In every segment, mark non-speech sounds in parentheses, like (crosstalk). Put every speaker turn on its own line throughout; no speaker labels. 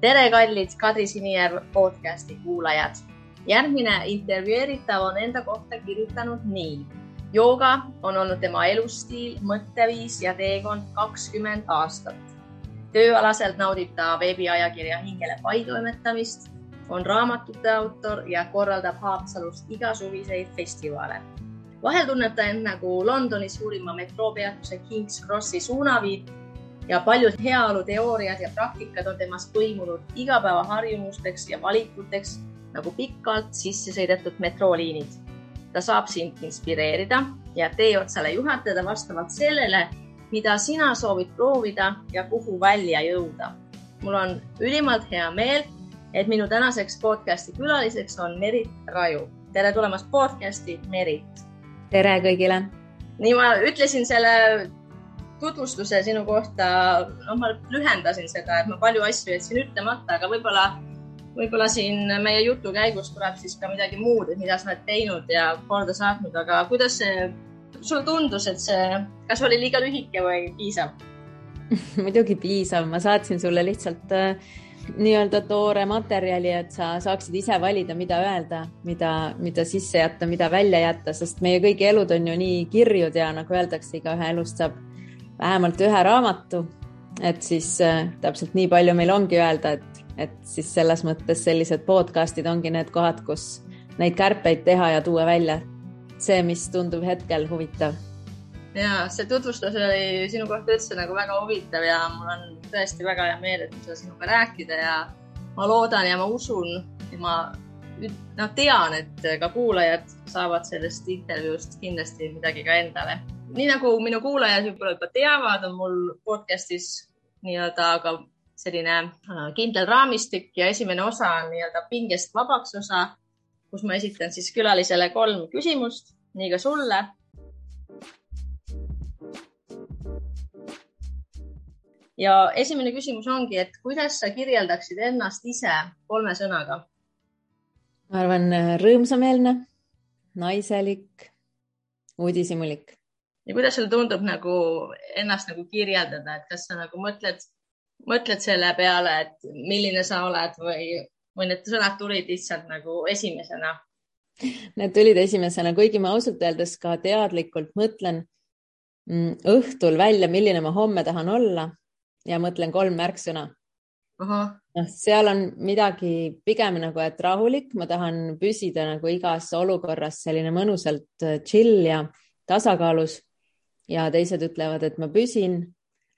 tere, kallid Kadri Sinijärv podcasti kuulajad. järgmine intervjueeritav on enda kohta kirjutanud nii. jooga on olnud tema elustiil, mõtteviis ja teekond kakskümmend aastat. tööalaselt naudib ta veebiajakirja Hingele pai toimetamist, on raamatute autor ja korraldab Haapsalust igasuviseid festivale vahel tunneb ta end nagu Londoni suurima metroopeatuse King's Crossi suunaviit ja paljud heaoluteooriad ja praktikad on temas põimunud igapäevaharjumusteks ja valikuteks nagu pikalt sisse sõidetud metrooliinid. ta saab sind inspireerida ja tee otsale juhatada vastavalt sellele, mida sina soovid proovida ja kuhu välja jõuda. mul on ülimalt hea meel, et minu tänaseks podcasti külaliseks on Merit Raju. tere tulemast podcasti, Merit.
tere kõigile.
nii ma ütlesin selle tutvustuse sinu kohta, noh, ma lühendasin seda, et ma palju asju jätsin ütlemata, aga võib-olla, võib-olla siin meie jutu käigus tuleb siis ka midagi muud, et mida sa oled teinud ja korda saatnud, aga kuidas see sulle tundus, et see, kas oli liiga lühike või piisav? (laughs)
Muidugi piisav, ma saatsin sulle lihtsalt äh, nii-öelda toore materjali, et sa saaksid ise valida, mida öelda, mida, mida sisse jätta, mida välja jätta, sest meie kõigi elud on ju nii kirjud ja nagu öeldakse, igaühe elust saab vähemalt ühe raamatu. et siis äh, täpselt nii palju meil ongi öelda, et, et siis selles mõttes sellised podcast'id ongi need kohad, kus neid kärpeid teha ja tuua välja see, mis tundub hetkel huvitav.
ja see tutvustus oli sinu kohta üldse nagu väga huvitav ja mul on tõesti väga hea meel, et seda sinuga rääkida ja ma loodan ja ma usun ja ma noh, tean, et ka kuulajad saavad sellest intervjuust kindlasti midagi ka endale nii nagu minu kuulajad võib-olla juba teavad, on mul podcast'is nii-öelda ka selline äh, kindel raamistik ja esimene osa on nii-öelda pingest vabaks osa, kus ma esitan siis külalisele kolm küsimust, nii ka sulle. ja esimene küsimus ongi, et kuidas sa kirjeldaksid ennast ise kolme sõnaga?
ma arvan, äh, rõõmsameelne, naiselik, uudishimulik
ja kuidas sulle tundub nagu ennast nagu kirjeldada, et kas sa nagu mõtled, mõtled selle peale, et milline sa oled või, või need sõnad tulid lihtsalt nagu esimesena?
Need tulid esimesena, kuigi ma ausalt öeldes ka teadlikult mõtlen mm, õhtul välja, milline ma homme tahan olla ja mõtlen kolm märksõna. noh, seal on midagi pigem nagu, et rahulik, ma tahan püsida nagu igas olukorras selline mõnusalt chill ja tasakaalus ja teised ütlevad, et ma püsin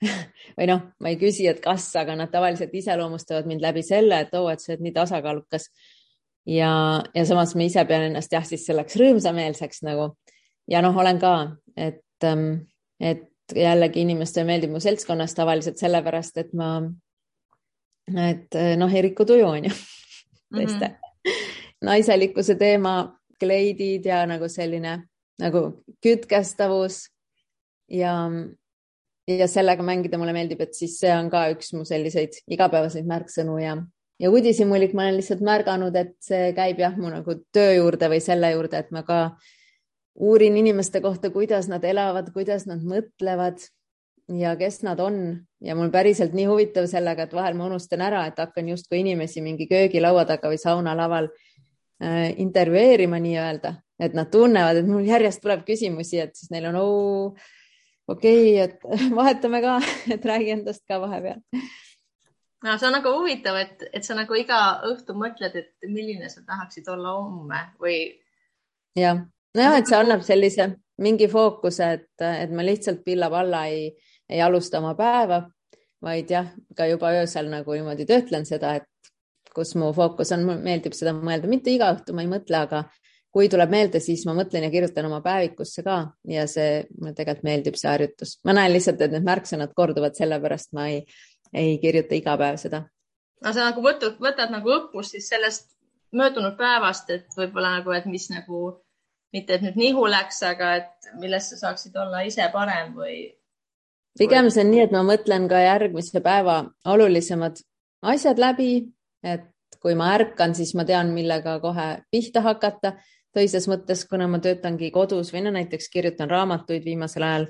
(laughs) või noh, ma ei küsi, et kas, aga nad tavaliselt iseloomustavad mind läbi selle, et oo oh,, et sa oled nii tasakaalukas. ja, ja samas ma ise pean ennast jah, siis selleks rõõmsameelseks nagu ja noh, olen ka, et, ähm, et jällegi inimestele meeldib mu seltskonnas tavaliselt sellepärast, et ma, et noh, ei riku tuju on ju teiste mm -hmm. naiselikkuse teema, kleidid ja nagu selline nagu kütkestavus ja, ja sellega mängida mulle meeldib, et siis see on ka üks mu selliseid igapäevaseid märksõnu ja, ja uudishimulik ma olen lihtsalt märganud, et see käib jah, mu nagu töö juurde või selle juurde, et ma ka uurin inimeste kohta, kuidas nad elavad, kuidas nad mõtlevad ja kes nad on. Ja mul päriselt nii huvitav sellega, et vahel ma unustan ära, et hakkan justkui inimesi mingi köögilaua taga või saunalaval äh, intervjueerima nii-öelda, et nad tunnevad, et mul järjest tuleb küsimusi, et siis neil on oo okei okay,, et (laughs) vahetame ka, et räägi endast ka vahepeal.
no see on nagu huvitav, et, et sa nagu iga õhtu mõtled, et milline sa tahaksid olla homme või?
jah, nojah, et see annab sellise mingi fookuse, et, et ma lihtsalt pilla-palla ei, ei alusta oma päeva, vaid jah, ka juba öösel nagu niimoodi töötlen seda, et kus mu fookus on, mulle meeldib seda mõelda, mitte iga õhtu ma ei mõtle, aga kui tuleb meelde, siis ma mõtlen ja kirjutan oma päevikusse ka ja see, mulle tegelikult meeldib see harjutus. ma näen lihtsalt, et need märksõnad korduvad, sellepärast ma ei, ei kirjuta iga päev seda.
no sa nagu võtad, võtad nagu õppust siis sellest möödunud päevast, et võib-olla nagu, et mis nagu mitte, et nüüd nihu läks, aga et milles sa saaksid olla ise parem või?
pigem see on nii, et ma mõtlen ka järgmise päeva olulisemad asjad läbi, et kui ma ärkan, siis ma tean, millega kohe pihta hakata teises mõttes, kuna ma töötangi kodus või no näiteks kirjutan raamatuid viimasel ajal,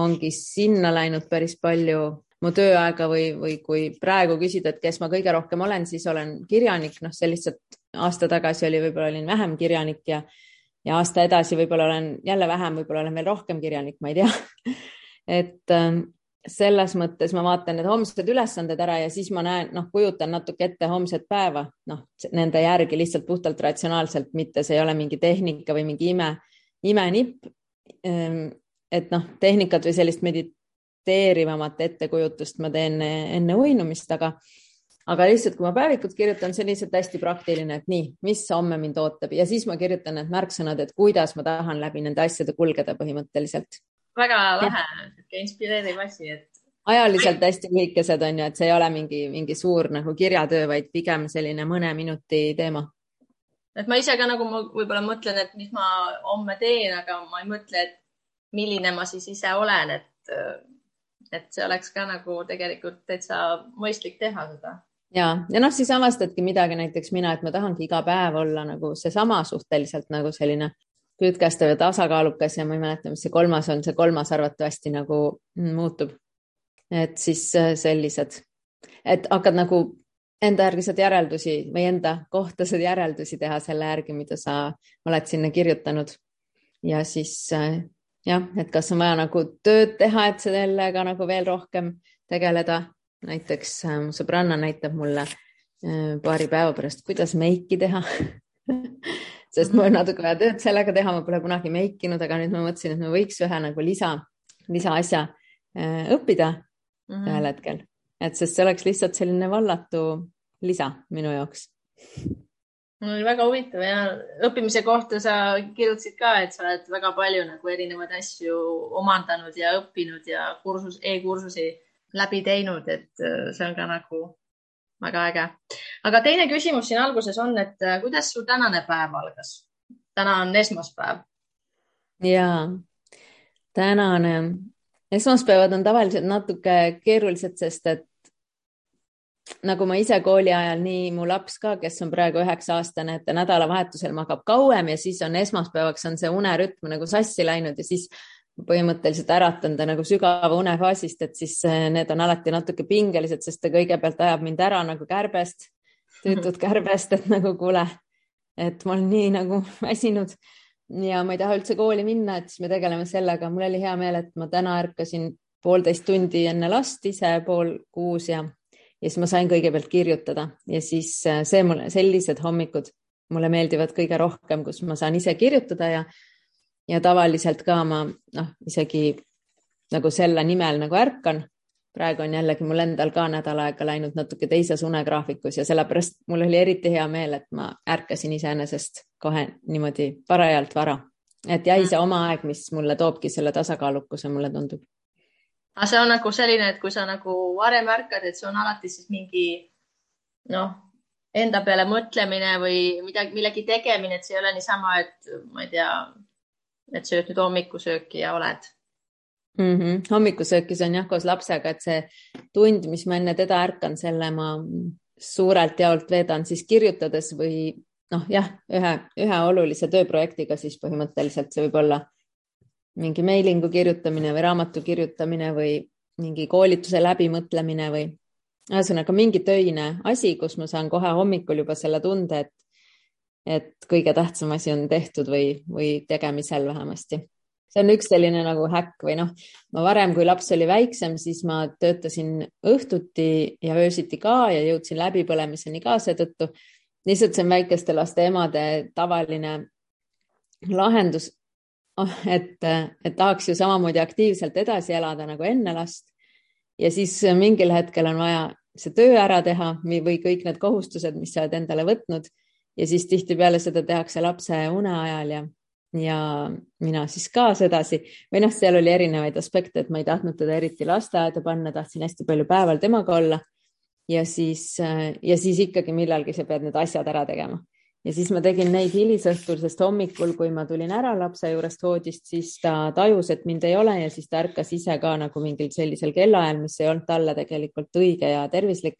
ongi sinna läinud päris palju mu tööaega või, või kui praegu küsida, et kes ma kõige rohkem olen, siis olen kirjanik, noh, see lihtsalt aasta tagasi oli, võib-olla olin vähem kirjanik ja, ja aasta edasi võib-olla olen jälle vähem, võib-olla olen veel rohkem kirjanik, ma ei tea. (laughs) Et ähm, selles mõttes ma vaatan need homsed ülesanded ära ja siis ma näen, noh, kujutan natuke ette homset päeva, noh, nende järgi lihtsalt puhtalt ratsionaalselt, mitte see ei ole mingi tehnika või mingi ime, imenipp. Ehm, et noh, tehnikat või sellist mediteerivamat ettekujutust ma teen enne uinumist, aga, aga lihtsalt, kui ma päevikut kirjutan, see on lihtsalt hästi praktiline, et nii, mis homme mind ootab. Ja siis ma kirjutan need märksõnad, et kuidas ma tahan läbi nende asjade kulgeda põhimõtteliselt
väga lahe, sihuke inspireeriv asi, et.
ajaliselt hästi lühikesed on ju, et see ei ole mingi, mingi suur nagu kirjatöö, vaid pigem selline mõne minuti teema.
et ma ise ka nagu ma võib-olla mõtlen, et mis ma homme teen, aga ma ei mõtle, et milline ma siis ise olen, et, et see oleks ka nagu tegelikult täitsa mõistlik teha seda
ja, ja noh, siis avastadki midagi, näiteks mina, et ma tahangi iga päev olla nagu seesama suhteliselt nagu selline kütkestav ja tasakaalukas ja ma ei mäleta, mis see kolmas on, see kolmas arvatavasti nagu muutub. et siis äh, sellised, et hakkad nagu enda järgi saad järeldusi või enda kohta saad järeldusi teha selle järgi, mida sa oled sinna kirjutanud. ja siis äh, jah, et kas on vaja nagu tööd teha, et sellega nagu veel rohkem tegeleda. näiteks äh, mu sõbranna näitab mulle paari päeva pärast, kuidas meiki teha (laughs) sest mul on natuke vaja tööd sellega teha, ma pole kunagi meikinud, aga nüüd ma mõtlesin, et ma võiks ühe nagu lisa, lisaasja äh, õppida mm -hmm. ühel hetkel, et sest see oleks lihtsalt selline vallatu lisa minu jaoks.
Mul oli väga huvitav ja õppimise kohta sa kirjutasid ka, et sa oled väga palju nagu erinevaid asju omandanud ja õppinud ja kursus e, e-kursusi läbi teinud, et äh, see on ka nagu väga äge. aga teine küsimus siin alguses on, et äh, kuidas sul tänane päev algas? täna on esmaspäev.
ja tänane, esmaspäevad on tavaliselt natuke keerulised, sest et nagu ma ise kooli ajal, nii mu laps ka, kes on praegu üheksa aastane, et ta nädalavahetusel magab kauem ja siis on esmaspäevaks on see unerütm nagu sassi läinud ja siis põhimõtteliselt äratan ta nagu sügava unefaasist, et siis eh, need on alati natuke pingelised, sest ta kõigepealt ajab mind ära nagu kärbest, tüütut (laughs) kärbest, et nagu kuule, et ma olen nii nagu (laughs) väsinud ja ma ei taha üldse kooli minna, et siis me tegeleme sellega. mul oli hea meel, et ma täna ärkasin poolteist tundi enne last ise pool kuus ja, ja siis ma sain kõigepealt kirjutada ja siis eh, see mulle, sellised hommikud mulle meeldivad kõige rohkem, kus ma saan ise kirjutada ja ja tavaliselt ka ma noh, isegi nagu selle nimel nagu ärkan. praegu on jällegi mul endal ka nädal aega läinud natuke teises unegraafikus ja sellepärast mul oli eriti hea meel, et ma ärkasin iseenesest kohe niimoodi parajalt vara, et jäi see oma aeg, mis mulle toobki selle tasakaalukuse, mulle tundub.
aga see on nagu selline, et kui sa nagu varem ärkad, et see on alati siis mingi noh, enda peale mõtlemine või midagi, millegi tegemine, et see ei ole niisama, et ma ei tea, et sööd nüüd hommikusööki ja oled
mm. -hmm. hommikusööki söön jah koos lapsega, et see tund, mis ma enne teda ärkan, selle ma suurelt jaolt veedan siis kirjutades või noh, jah, ühe, ühe olulise tööprojektiga siis põhimõtteliselt see võib olla mingi meilingu kirjutamine või raamatu kirjutamine või mingi koolituse läbimõtlemine või ühesõnaga mingi töine asi, kus ma saan kohe hommikul juba selle tunde, et et kõige tähtsam asi on tehtud või, või tegemisel vähemasti. see on üks selline nagu häkk või noh, ma varem, kui laps oli väiksem, siis ma töötasin õhtuti ja öösiti ka ja jõudsin läbipõlemiseni ka seetõttu. lihtsalt see on väikeste laste emade tavaline lahendus, oh, et, et tahaks ju samamoodi aktiivselt edasi elada nagu enne last. ja siis mingil hetkel on vaja see töö ära teha või kõik need kohustused, mis sa oled endale võtnud ja siis tihtipeale seda tehakse lapse une ajal ja, ja mina siis ka sedasi. Või noh, seal oli erinevaid aspekte, et ma ei tahtnud teda eriti lasteaeda panna, tahtsin hästi palju päeval temaga olla. ja siis, ja siis ikkagi millalgi sa pead need asjad ära tegema. Ja siis ma tegin neid hilisõhtul, sest hommikul, kui ma tulin ära lapse juurest voodist, siis ta tajus, et mind ei ole ja siis ta ärkas ise ka nagu mingil sellisel kellaajal, mis ei olnud talle tegelikult õige ja tervislik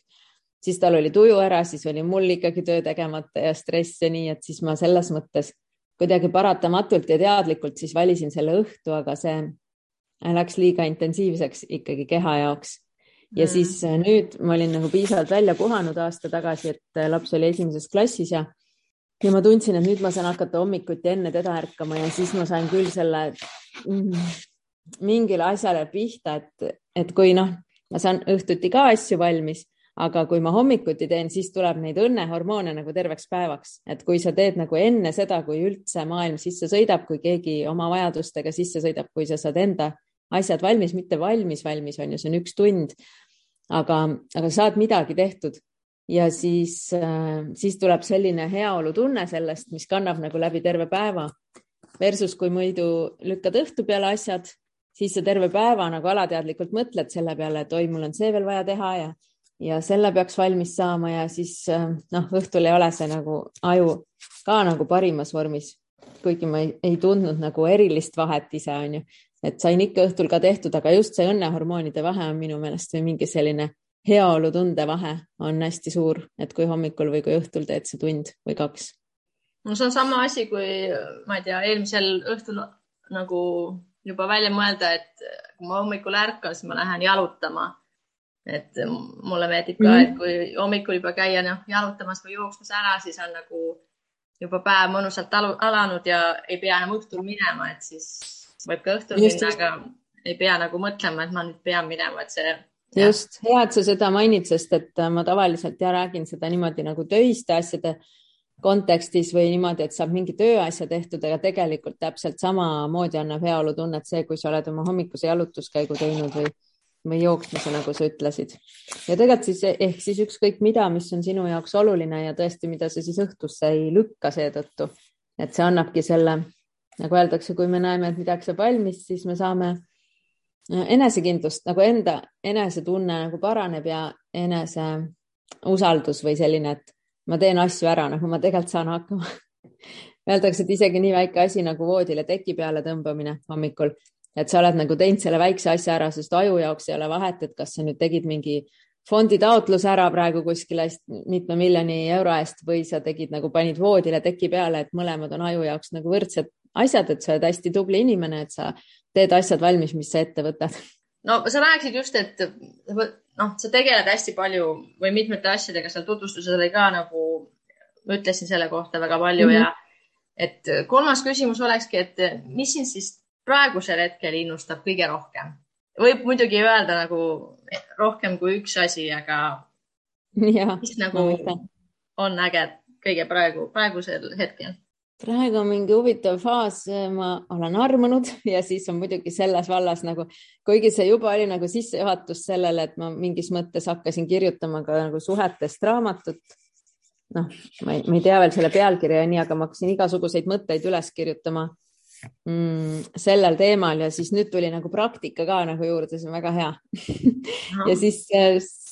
siis tal oli tuju ära, siis oli mul ikkagi töö tegemata ja stress ja nii, et siis ma selles mõttes kuidagi paratamatult ja teadlikult siis valisin selle õhtu, aga see läks liiga intensiivseks ikkagi keha jaoks. ja mm. siis äh, nüüd ma olin nagu piisavalt välja puhanud aasta tagasi, et äh, laps oli esimeses klassis ja ja ma tundsin, et nüüd ma saan hakata hommikuti enne teda ärkama ja siis ma sain küll selle mm, mingile asjale pihta, et, et kui noh, ma saan õhtuti ka asju valmis, aga kui ma hommikuti teen, siis tuleb neid õnnehormoone nagu terveks päevaks, et kui sa teed nagu enne seda, kui üldse maailm sisse sõidab, kui keegi oma vajadustega sisse sõidab, kui sa saad enda asjad valmis, mitte valmis, valmis on ju, see on üks tund. aga, aga saad midagi tehtud ja siis, äh, siis tuleb selline heaolutunne sellest, mis kannab nagu läbi terve päeva. Versus kui muidu lükkad õhtu peale asjad, siis sa terve päeva nagu alateadlikult mõtled selle peale, et oi, mul on see veel vaja teha ja, ja selle peaks valmis saama ja siis äh, noh, õhtul ei ole see nagu aju ka nagu parimas vormis. kuigi ma ei, ei tundnud nagu erilist vahet ise onju, et sain ikka õhtul ka tehtud, aga just see õnnehormoonide vahe on minu meelest või mingi selline heaolutunde vahe on hästi suur, et kui hommikul või kui õhtul teed see tund või kaks.
no see on sama asi, kui ma ei tea, eelmisel õhtul nagu juba välja mõelda, et kui ma hommikul ärkan, siis ma lähen jalutama. Et mulle meeldib ka et kui hommikul juba käia noh, jalutamas või jooksmas ära, siis on nagu juba päev mõnusalt alanud ja ei pea enam õhtul minema, et siis võib ka õhtul just, minna, aga ei pea nagu mõtlema, et ma nüüd pean minema, et see.
just, hea, et sa seda mainid, sest et äh, ma tavaliselt ja räägin seda niimoodi nagu töiste asjade kontekstis või niimoodi, et saab mingi tööasja tehtud, aga tegelikult täpselt samamoodi annab heaolutunnet see, kui sa oled oma hommikuse jalutuskäigu teinud või, või jooksmise, nagu sa ütlesid. ja tegelikult siis ehk siis ükskõik mida, mis on sinu jaoks oluline ja tõesti, mida sa siis õhtusse ei lükka seetõttu, et see annabki selle nagu öeldakse, kui me näeme, et midagi saab valmis, siis me saame äh, enesekindlust nagu enda enesetunne nagu paraneb ja enese usaldus või selline, et ma teen asju ära, nagu ma tegelikult saan hakkama (laughs) Öeldakse, et isegi nii väike asi nagu voodile teki peale tõmbamine hommikul, et sa oled nagu teinud selle väikse asja ära, sest aju jaoks ei ole vahet, et kas sa nüüd tegid mingi fonditaotluse ära praegu kuskile mitme miljoni euro eest või sa tegid nagu panid voodile teki peale, et mõlemad on aju jaoks nagu võrdsed asjad, et sa oled hästi tubli inimene, et sa teed asjad valmis, mis sa ette võtad.
no sa rääkisid just, et noh, sa tegeled hästi palju või mitmete asjadega seal tutvustuses oli ka nagu, ma ütlesin selle kohta väga palju mm -hmm. ja et kolmas küsimus olekski, et mis sind siis praegusel hetkel innustab kõige rohkem? võib muidugi öelda nagu rohkem kui üks asi, aga
ja,
mis nagu on äge kõige praegu, praegusel hetkel
praegu on mingi huvitav faas, ma olen armunud (laughs) ja siis on muidugi selles vallas nagu, kuigi see juba oli nagu sissejuhatus sellele, et ma mingis mõttes hakkasin kirjutama ka nagu suhetest raamatut. noh, ma ei, tea veel selle pealkirja ja nii, aga ma hakkasin igasuguseid mõtteid üles kirjutama mm, sellel teemal ja siis nüüd tuli nagu praktika ka nagu juurde, see on väga hea. Ja siis,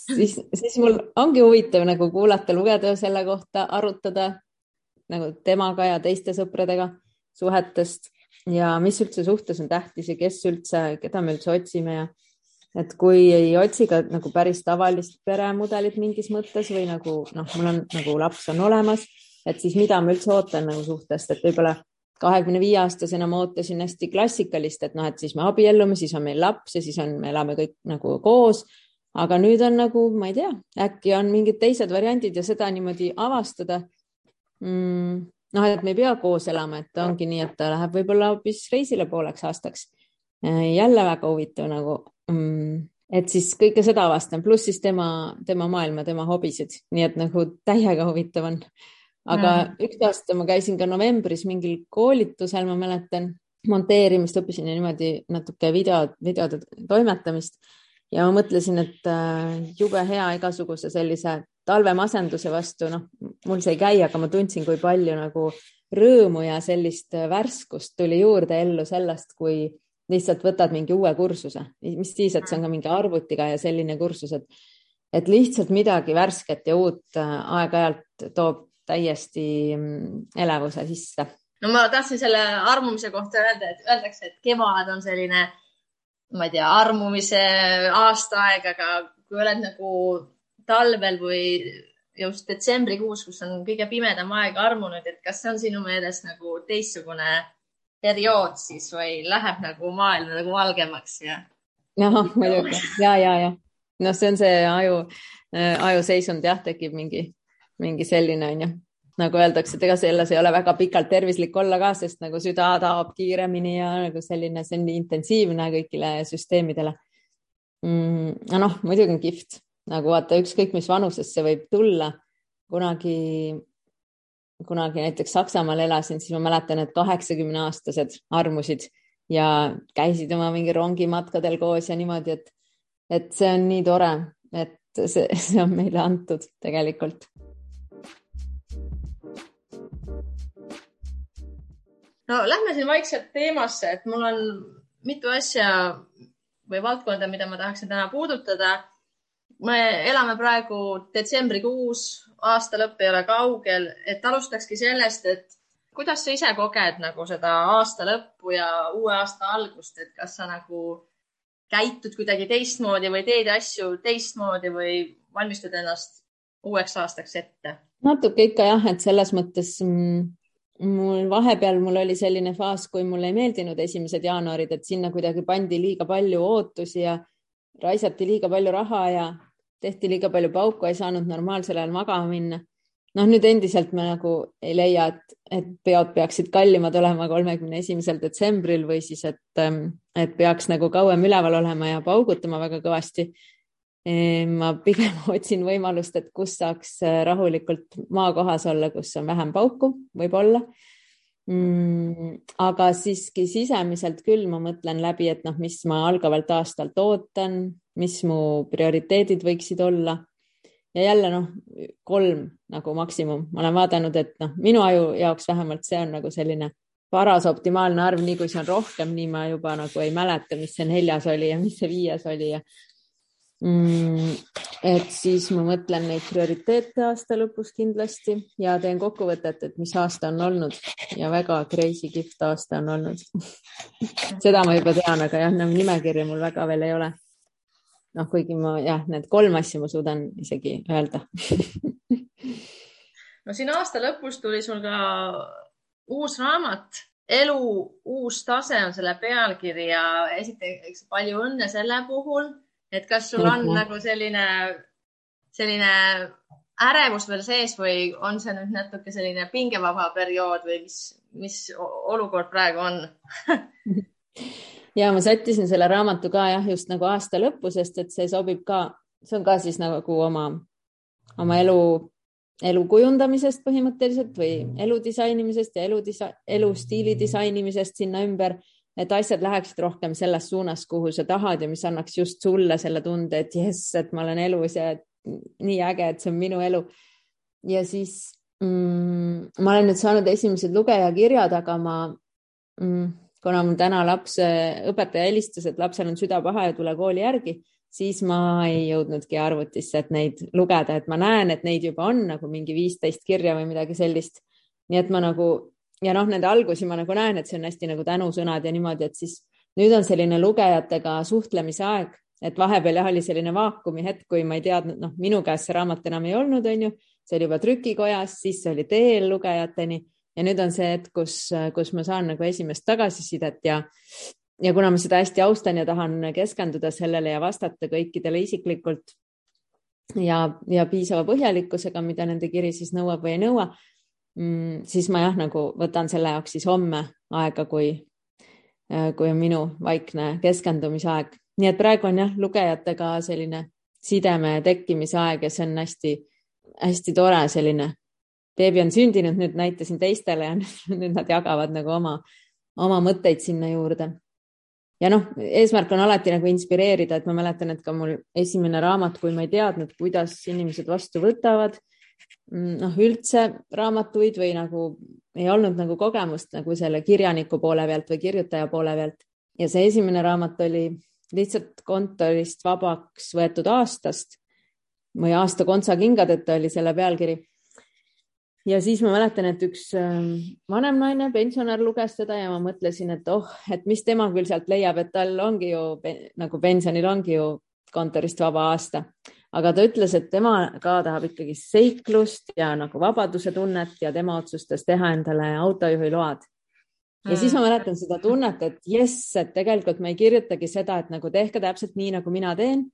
siis, siis mul ongi huvitav nagu kuulata, lugeda selle kohta, arutada nagu temaga ja teiste sõpradega suhetest ja mis üldse suhtes on tähtis ja kes üldse, keda me üldse otsime ja et kui ei otsi ka nagu päris tavalist peremudelit mingis mõttes või nagu noh, mul on nagu laps on olemas, et siis mida ma üldse ootan nagu suhtest, et võib-olla kahekümne viie aastasena ma ootasin hästi klassikalist, et noh, et siis me abiellume, siis on meil laps ja siis on, me elame kõik nagu koos. aga nüüd on nagu, ma ei tea, äkki on mingid teised variandid ja seda niimoodi avastada mm,. noh, et me ei pea koos elama, et ongi nii, et ta läheb võib-olla hoopis reisile pooleks aastaks. Äh, jälle väga huvitav nagu mm,, et siis kõike seda avastan, pluss siis tema, tema maailma, tema hobisid, nii et nagu täiega huvitav on. Aga mm. üks aasta ma käisin ka novembris mingil koolitusel, ma mäletan, monteerimist õppisin ja niimoodi natuke video, videode toimetamist ja ma mõtlesin, et äh, jube hea igasuguse sellise talvemasenduse vastu, noh, mul see ei käi, aga ma tundsin, kui palju nagu rõõmu ja sellist värskust tuli juurde ellu sellest, kui lihtsalt võtad mingi uue kursuse, mis siis, et see on ka mingi arvutiga ja selline kursus, et, et lihtsalt midagi värsket ja uut äh, aeg-ajalt toob täiesti mm, elevuse sisse.
no ma tahtsin selle armumise kohta öelda, et öeldakse, et kevad on selline, ma ei tea, armumise aastaaeg, aga kui oled nagu talvel või just detsembrikuus, kus on kõige pimedam aeg armunud, et kas see on sinu meelest nagu teistsugune periood siis või läheb nagu maailm nagu valgemaks ja?
jah, muidugi ja, ja, ja noh, see on see aju, ajuseisund jah, tekib mingi, mingi selline onju nagu öeldakse, et ega selles ei ole väga pikalt tervislik olla ka, sest nagu süda taob kiiremini ja nagu selline, see on nii intensiivne kõigile süsteemidele mm,. noh, muidugi on kihvt, nagu vaata, ükskõik mis vanuses see võib tulla. kunagi, kunagi näiteks Saksamaal elasin, siis ma mäletan, et kaheksakümne aastased armusid ja käisid oma mingi rongimatkadel koos ja niimoodi, et, et see on nii tore, et see, (laughs) see on meile antud tegelikult
no lähme siin vaikselt teemasse, et mul on mitu asja või valdkonda, mida ma tahaksin täna puudutada. me elame praegu detsembrikuus, aasta lõpp ei ole kaugel, et alustakski sellest, et kuidas sa ise koged nagu seda aasta lõppu ja uue aasta algust, et kas sa nagu käitud kuidagi teistmoodi või teed asju teistmoodi või valmistud ennast uueks aastaks ette?
natuke ikka jah, et selles mõttes mm, mul vahepeal mul oli selline faas, kui mulle ei meeldinud esimesed jaanuarid, et sinna kuidagi pandi liiga palju ootusi ja raisati liiga palju raha ja tehti liiga palju pauku, ei saanud normaalsel ajal magama minna. noh, nüüd endiselt ma nagu ei leia, et, et peod peaksid kallimad olema kolmekümne esimesel detsembril või siis, et, et peaks nagu kauem üleval olema ja paugutama väga kõvasti ma pigem (laughs) otsin võimalust, et kus saaks äh, rahulikult maakohas olla, kus on vähem pauku, võib-olla mm,. aga siiski sisemiselt küll ma mõtlen läbi, et noh, mis ma algavalt aastalt ootan, mis mu prioriteedid võiksid olla. ja jälle noh, kolm nagu maksimum, ma olen vaadanud, et noh, minu aju jaoks vähemalt see on nagu selline paras optimaalne arv, nii kui see on rohkem, nii ma juba nagu ei mäleta, mis see neljas oli ja mis see viies oli ja. Et siis ma mõtlen neid prioriteete aasta lõpus kindlasti ja teen kokkuvõtet, et mis aasta on olnud. Ja väga crazy kihvt aasta on olnud. (laughs) Seda ma juba tean, aga jah, nagu nimekirja mul väga veel ei ole. noh, kuigi ma jah, need kolm asja ma suudan isegi öelda. (laughs)
No siin aasta lõpus tuli sul ka uus raamat elu uus tase on selle pealkiri ja esiteks palju õnne selle puhul et kas sul on mm -hmm. nagu selline, selline ärevus veel sees või on see nüüd natuke selline pingevaba periood või mis, mis olukord praegu on (laughs)
ja ma sättisin selle raamatu ka jah, just nagu aasta lõppu, sest et see sobib ka, see on ka siis nagu oma, oma elu, elu kujundamisest põhimõtteliselt või elu disainimisest ja elu, elustiili disainimisest sinna ümber et asjad läheksid rohkem selles suunas, kuhu sa tahad ja mis annaks just sulle selle tunde, et jess, et ma olen elus ja nii äge, et see on minu elu. ja siis mm, ma olen nüüd saanud esimesed lugejakirjad, aga ma mm,, kuna mul täna laps, õpetaja helistas, et lapsel on süda paha ja tule kooli järgi, siis ma ei jõudnudki arvutisse, et neid lugeda, et ma näen, et neid juba on nagu mingi viisteist kirja või midagi sellist. nii et ma nagu ja noh, nende algusi ma nagu näen, et see on hästi nagu tänusõnad ja niimoodi, et siis nüüd on selline lugejatega suhtlemise aeg, et vahepeal jah, oli selline vaakumi hetk, kui ma ei teadnud, noh, minu käes see raamat enam ei olnud, onju, see oli juba trükikojas, siis oli teel lugejateni ja nüüd on see hetk, kus, kus ma saan nagu esimest tagasisidet ja ja kuna ma seda hästi austan ja tahan keskenduda sellele ja vastata kõikidele isiklikult ja, ja piisava põhjalikkusega, mida nende kiri siis nõuab või ei nõua, mm, siis ma jah, nagu võtan selle jaoks siis homme aega, kui, äh, kui on minu vaikne keskendumise aeg. nii et praegu on jah, lugejatega selline sideme tekkimise aeg ja see on hästi-hästi tore selline. beebi on sündinud, nüüd näitasin teistele ja (laughs) nüüd nad jagavad nagu oma, oma mõtteid sinna juurde ja noh, eesmärk on alati nagu inspireerida, et ma mäletan, et ka mul esimene raamat, kui ma ei teadnud, kuidas inimesed vastu võtavad noh, üldse raamatuid või nagu ei olnud nagu kogemust nagu selle kirjaniku poole pealt või kirjutaja poole pealt. ja see esimene raamat oli lihtsalt kontorist vabaks võetud aastast või aasta kontsakingedeta oli selle pealkiri. ja siis ma mäletan, et üks ähm, vanem naine, pensionär luges seda ja ma mõtlesin, et oh, et mis tema küll sealt leiab, et tal ongi ju nagu pensionil ongi ju kontorist vaba aasta aga ta ütles, et tema ka tahab ikkagi seiklust ja nagu vabaduse tunnet ja tema otsustas teha endale autojuhiload. ja mm. siis ma mäletan seda tunnet, et jess, et tegelikult ma ei kirjutagi seda, et nagu tehke täpselt nii, nagu mina teen,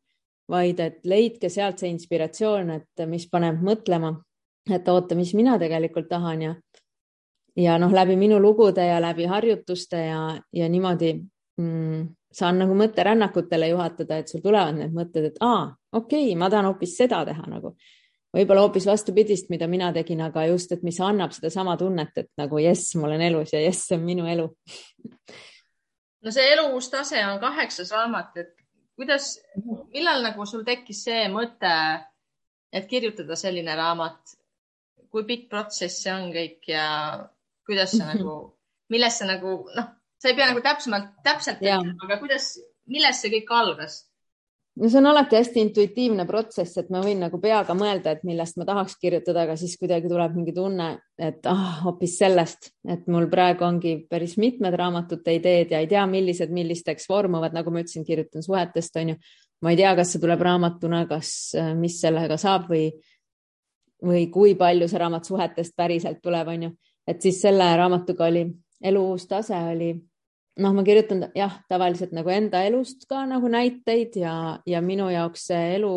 vaid et leidke sealt see inspiratsioon, et mis paneb mõtlema, et oota, mis mina tegelikult tahan ja ja noh, läbi minu lugude ja läbi harjutuste ja, ja niimoodi mm, saan nagu mõtterännakutele juhatada, et sul tulevad need mõtted, et aa, okei okay,, ma tahan hoopis seda teha nagu. võib-olla hoopis vastupidist, mida mina tegin, aga just, et mis annab sedasama tunnet, et nagu jess, ma olen elus ja jess, see on minu elu
no see eluvustase on kaheksas raamat, et kuidas, millal nagu sul tekkis see mõte, et kirjutada selline raamat? kui pikk protsess see on kõik ja kuidas sa (laughs) nagu, millest sa nagu noh, sa ei pea nagu täpsemalt, täpselt ütlema, aga kuidas, millest see kõik algas?
no see on alati hästi intuitiivne protsess, et ma võin nagu peaga mõelda, et millest ma tahaks kirjutada, aga siis kuidagi tuleb mingi tunne, et ah, hoopis sellest, et mul praegu ongi päris mitmed raamatute ideed ja ei tea, millised millisteks vormuvad, nagu ma ütlesin, kirjutan suhetest, on ju. ma ei tea, kas see tuleb raamatuna, kas, äh, mis sellega saab või, või kui palju see raamat suhetest päriselt tuleb, on ju, et siis selle raamatuga oli elu uus tase oli noh, ma kirjutan jah, tavaliselt nagu enda elust ka nagu näiteid ja, ja minu jaoks see elu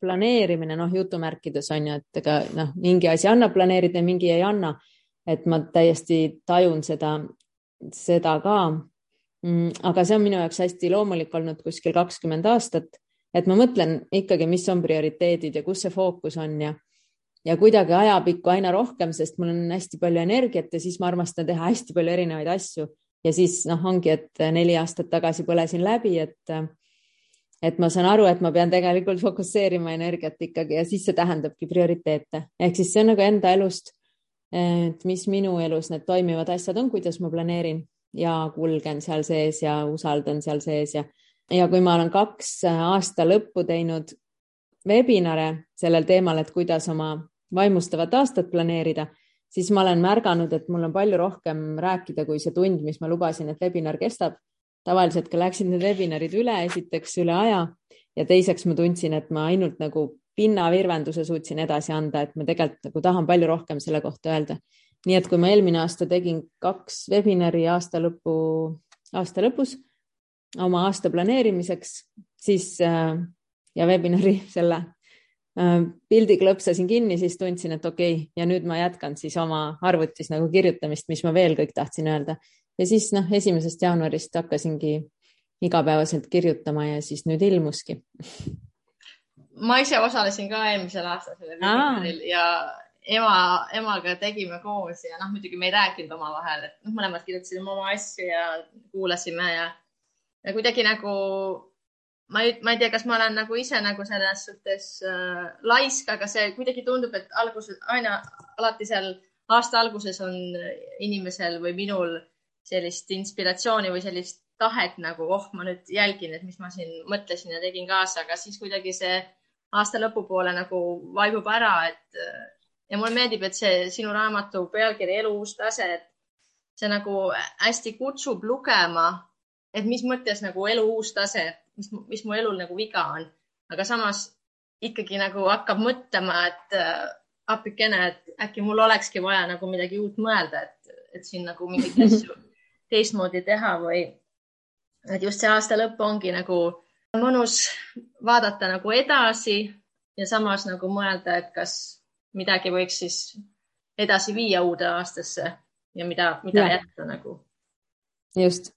planeerimine, noh, jutumärkides on ju, et ega noh, mingi asi annab planeerida ja mingi ei anna. et ma täiesti tajun seda, seda ka mm,. aga see on minu jaoks hästi loomulik olnud kuskil kakskümmend aastat, et ma mõtlen ikkagi, mis on prioriteedid ja kus see fookus on ja ja kuidagi ajapikku aina rohkem, sest mul on hästi palju energiat ja siis ma armastan teha hästi palju erinevaid asju ja siis noh, ongi, et neli aastat tagasi põlesin läbi, et et ma saan aru, et ma pean tegelikult fokusseerima energiat ikkagi ja siis see tähendabki prioriteete. Ehk siis see on nagu enda elust, et mis minu elus need toimivad asjad on, kuidas ma planeerin ja kulgen seal sees ja usaldan seal sees ja ja kui ma olen kaks aasta lõppu teinud webinare sellel teemal, et kuidas oma vaimustavat aastat planeerida siis ma olen märganud, et mul on palju rohkem rääkida kui see tund, mis ma lubasin, et webinar kestab. tavaliselt ka läksid need webinarid üle, esiteks üle aja ja teiseks ma tundsin, et ma ainult nagu pinnavirvenduse suutsin edasi anda, et ma tegelikult nagu tahan palju rohkem selle kohta öelda. nii et kui ma eelmine aasta tegin kaks webinari aasta lõpu, aasta lõpus oma aasta planeerimiseks, siis äh, ja webinari selle pildi klõpsasin kinni, siis tundsin, et okei okay, ja nüüd ma jätkan siis oma arvutis nagu kirjutamist, mis ma veel kõik tahtsin öelda. ja siis noh, esimesest jaanuarist hakkasingi igapäevaselt kirjutama ja siis nüüd ilmuski.
ma ise osalesin ka eelmisel aastal sellel webinaril ja ema, emaga tegime koos ja noh, muidugi me ei rääkinud omavahel, et noh, mõlemad kirjutasime oma asju ja kuulasime ja, ja kuidagi nagu ma ei, ma ei tea, kas ma olen nagu ise nagu selles suhtes äh, laisk, aga see kuidagi tundub, et alguses aina alati seal aasta alguses on inimesel või minul sellist inspiratsiooni või sellist tahet nagu, oh, ma nüüd jälgin, et mis ma siin mõtlesin ja tegin kaasa, aga siis kuidagi see aasta lõpupoole nagu vaibub ära, et ja mulle meeldib, et see sinu raamatu pealkiri Elu uus tase, et see nagu hästi kutsub lugema, et mis mõttes nagu elu uus tase, mis, mis mu elul nagu viga on, aga samas ikkagi nagu hakkab mõtlema, et äh, appikene, et äkki mul olekski vaja nagu midagi uut mõelda, et, et siin nagu mingeid (laughs) asju teistmoodi teha või et just see aasta lõpp ongi nagu mõnus vaadata nagu edasi ja samas nagu mõelda, et kas midagi võiks siis edasi viia uude aastasse ja mida, mida ja. jätta nagu.
just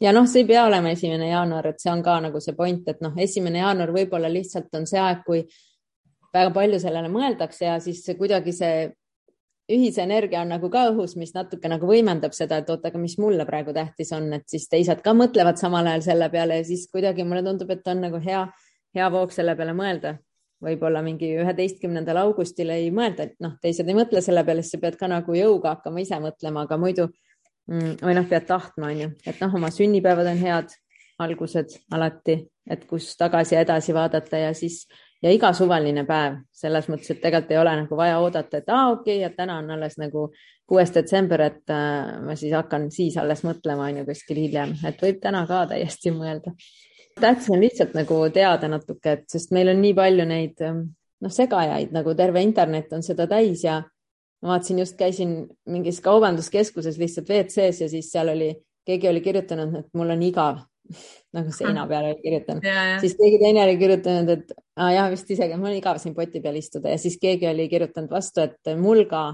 ja noh, see ei pea olema esimene jaanuar, et see on ka nagu see point, et noh, esimene jaanuar võib-olla lihtsalt on see aeg, kui väga palju sellele mõeldakse ja siis kuidagi see ühise energia on nagu ka õhus, mis natuke nagu võimendab seda, et oot, aga mis mulle praegu tähtis on, et siis teised ka mõtlevad samal ajal selle peale ja siis kuidagi mulle tundub, et on nagu hea, hea voog selle peale mõelda. võib-olla mingi üheteistkümnendal augustil ei mõelda, et noh, teised ei mõtle selle peale, siis sa pead ka nagu jõuga hakkama ise mõtlema, aga muidu või noh, pead tahtma, on ju, et noh, oma sünnipäevad on head algused alati, et kus tagasi ja edasi vaadata ja siis ja iga suvaline päev. Selles mõttes, et tegelikult ei ole nagu vaja oodata, et aa, okei okay,, et täna on alles nagu kuues detsember, et äh, ma siis hakkan siis alles mõtlema, on ju, kuskil hiljem, et võib täna ka täiesti mõelda. tähtis on lihtsalt nagu teada natuke, et sest meil on nii palju neid noh, segajaid nagu terve internet on seda täis ja ma vaatasin, just käisin mingis kaubanduskeskuses lihtsalt WC-s ja siis seal oli, keegi oli kirjutanud, et mul on igav. (laughs) Nagu seina peale oli kirjutanud. Yeah,, siis keegi teine oli kirjutanud, et ah, jah, vist isegi, mul on igav siin poti peal istuda. Ja siis keegi oli kirjutanud vastu, et mul ka.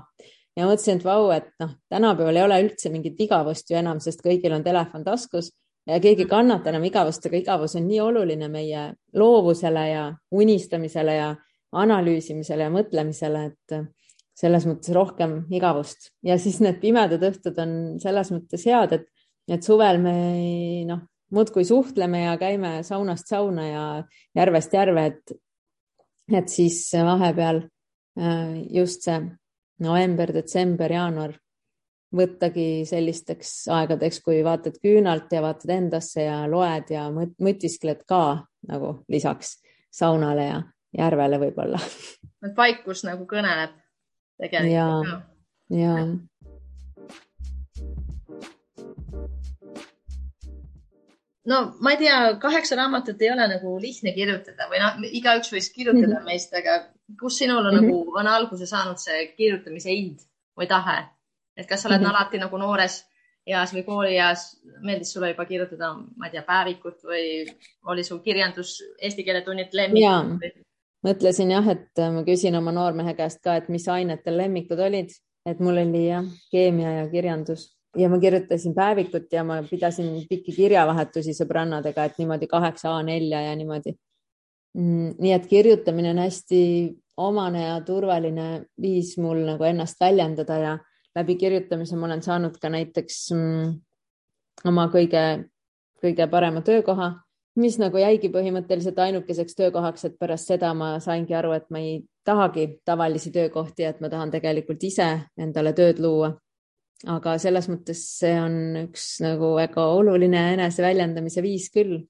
Ja mõtlesin, et vau, et noh, tänapäeval ei ole üldse mingit igavust ju enam, sest kõigil on telefon taskus ja keegi ei kannata enam igavust, aga igavus on nii oluline meie loovusele ja unistamisele ja analüüsimisele ja mõtlemisele, et selles mõttes rohkem igavust ja siis need pimedad õhtud on selles mõttes head, et, et suvel me noh, muudkui suhtleme ja käime saunast sauna ja järvest järve, et, et siis vahepeal äh, just see november, detsember, jaanuar võttagi sellisteks aegadeks, kui vaatad küünalt ja vaatad endasse ja loed ja mõtiskled ka nagu lisaks saunale ja järvele võib-olla.
vaikus nagu kõneleb tegelikult
ka. ja, ja
no ma ei tea, kaheksa raamatut ei ole nagu lihtne kirjutada või noh, igaüks võiks kirjutada mm -hmm. meist, aga kus sinul on mm -hmm. nagu, on alguse saanud see kirjutamise ind või tahe? et kas sa oled mm -hmm. alati nagu noores eas või koolieas, meeldis sulle juba kirjutada, ma ei tea, päevikut või oli sul kirjandus, eesti keele tunnid lemmik?
Mõtlesin jah, et äh, ma küsin oma noormehe käest ka, et mis ainetel lemmikud olid, et mul oli jah, keemia ja kirjandus. Ja ma kirjutasin päevikut ja ma pidasin pikki kirjavahetusi sõbrannadega, et niimoodi kaheksa A4 ja niimoodi. Mm, nii et kirjutamine on hästi omane ja turvaline viis mul nagu ennast väljendada ja läbi kirjutamise ma olen saanud ka näiteks mm, oma kõige, kõige parema töökoha mis nagu jäigi põhimõtteliselt ainukeseks töökohaks, et pärast seda ma saingi aru, et ma ei tahagi tavalisi töökohti, et ma tahan tegelikult ise endale tööd luua. aga selles mõttes see on üks nagu väga oluline eneseväljendamise viis küll.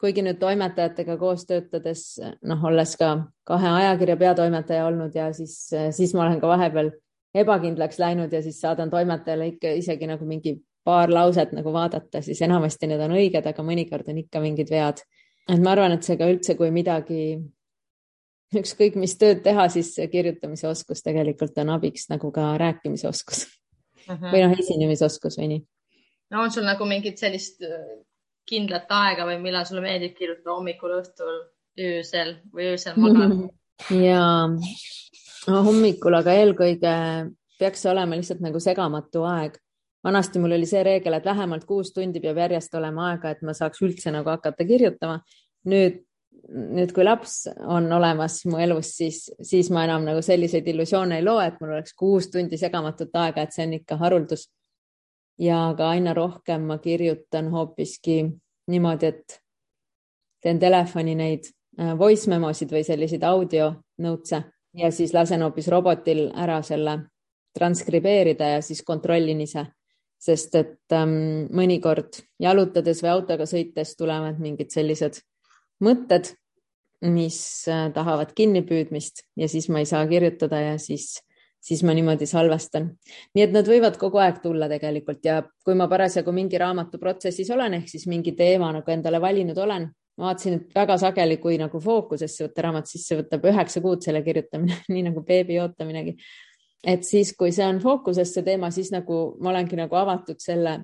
kuigi nüüd toimetajatega koos töötades, noh, olles ka kahe ajakirja peatoimetaja olnud ja siis, siis ma olen ka vahepeal ebakindlaks läinud ja siis saadan toimetajale ikka isegi nagu mingi paar lauset nagu vaadata, siis enamasti need on õiged, aga mõnikord on ikka mingid vead. et ma arvan, et see ka üldse, kui midagi, ükskõik mis tööd teha, siis kirjutamise oskus tegelikult on abiks nagu ka rääkimise oskus uh mhm. -huh. või noh, esinemisoskus või nii.
no on sul nagu mingit sellist äh, kindlat aega või millal sulle meeldib kirjutada hommikul, õhtul, öösel või öösel magada? (laughs)
ja no, hommikul, aga eelkõige peaks olema lihtsalt nagu segamatu aeg vanasti mul oli see reegel, et vähemalt kuus tundi peab järjest olema aega, et ma saaks üldse nagu hakata kirjutama. nüüd, nüüd kui laps on olemas mu elus, siis, siis ma enam nagu selliseid illusioone ei loo, et mul oleks kuus tundi segamatut aega, et see on ikka haruldus. ja ka aina rohkem ma kirjutan hoopiski niimoodi, et teen telefoni neid äh, voice memosid või selliseid audio notes'e ja siis lasen hoopis robotil ära selle transkribeerida ja siis kontrollin ise sest et ähm, mõnikord jalutades või autoga sõites tulevad mingid sellised mõtted, mis äh, tahavad kinnipüüdmist ja siis ma ei saa kirjutada ja siis, siis ma niimoodi salvestan. nii et nad võivad kogu aeg tulla tegelikult ja kui ma parasjagu mingi raamatu protsessis olen, ehk siis mingi teema nagu endale valinud olen, ma vaatasin, et väga sageli, kui nagu fookusesse võtta raamat, siis see võtab üheksa kuud selle kirjutamine (laughs) nii nagu beebi ootaminegi et siis, kui see on fookuses, see teema, siis nagu ma olengi nagu avatud selle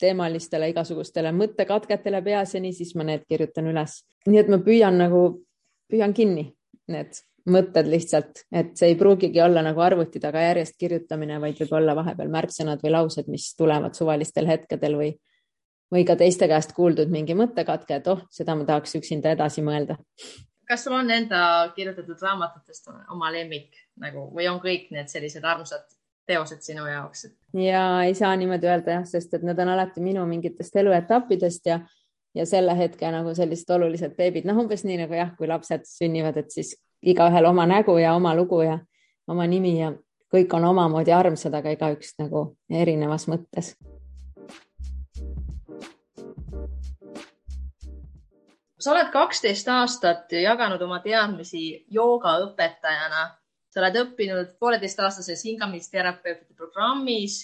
teemalistele igasugustele mõttekatketele peas ja nii, siis ma need kirjutan üles. nii et ma püüan nagu, püüan kinni need mõtted lihtsalt, et see ei pruugigi olla nagu arvuti taga järjest kirjutamine, vaid võib olla vahepeal märksõnad või laused, mis tulevad suvalistel hetkedel või, või ka teiste käest kuuldud mingi mõttekatke, et oh, seda ma tahaks üksinda edasi mõelda
kas sul on enda kirjutatud raamatutest oma lemmik nagu või on kõik need sellised armsad teosed sinu jaoks?
ja ei saa niimoodi öelda jah, sest et need on alati minu mingitest eluetappidest ja, ja selle hetke nagu sellised olulised beebid, noh, umbes nii nagu jah, kui lapsed sünnivad, et siis igaühel oma nägu ja oma lugu ja oma nimi ja kõik on omamoodi armsad, aga igaüks nagu erinevas mõttes
sa oled kaksteist aastat jaganud oma teadmisi joogaõpetajana. sa oled õppinud pooleteistaastases hingамisterapeutide programmis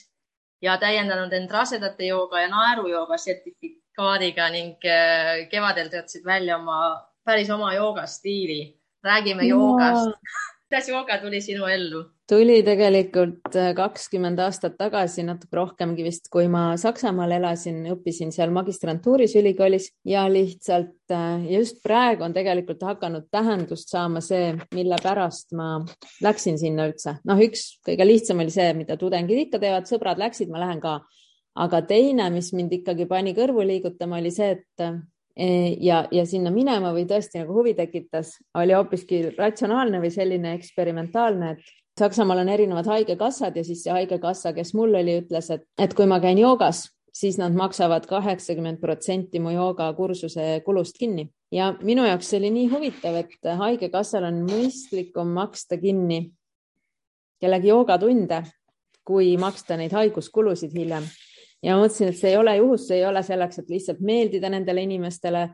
ja täiendanud end rasedate jooga ja naerujooga sertifikaadiga ning äh, kevadel töötasid välja oma päris oma joogastiili. räägime ja. joogast (laughs) kuidas jooga tuli sinu ellu?
Tuli tegelikult äh, kakskümmend aastat tagasi, natuke rohkemgi vist, kui ma Saksamaal elasin, õppisin seal magistrantuuris ülikoolis ja lihtsalt äh, just praegu on tegelikult hakanud tähendust saama see, mille pärast ma läksin sinna üldse. noh, üks kõige lihtsam oli see, mida tudengid ikka teevad, sõbrad läksid, ma lähen ka. aga teine, mis mind ikkagi pani kõrvu liigutama, oli see, et äh, ja, ja sinna minema või tõesti nagu huvi tekitas, oli hoopiski ratsionaalne või selline eksperimentaalne, et Saksamaal on erinevad haigekassad ja siis see haigekassa, kes mul oli, ütles, et, et kui ma käin joogas, siis nad maksavad kaheksakümmend protsenti mu joogakursuse kulust kinni ja minu jaoks see oli nii huvitav, et haigekassal on mõistlikum maksta kinni kellegi joogatunde, kui maksta neid haiguskulusid hiljem. ja ma mõtlesin, et see ei ole juhus, see ei ole selleks, et lihtsalt meeldida nendele inimestele,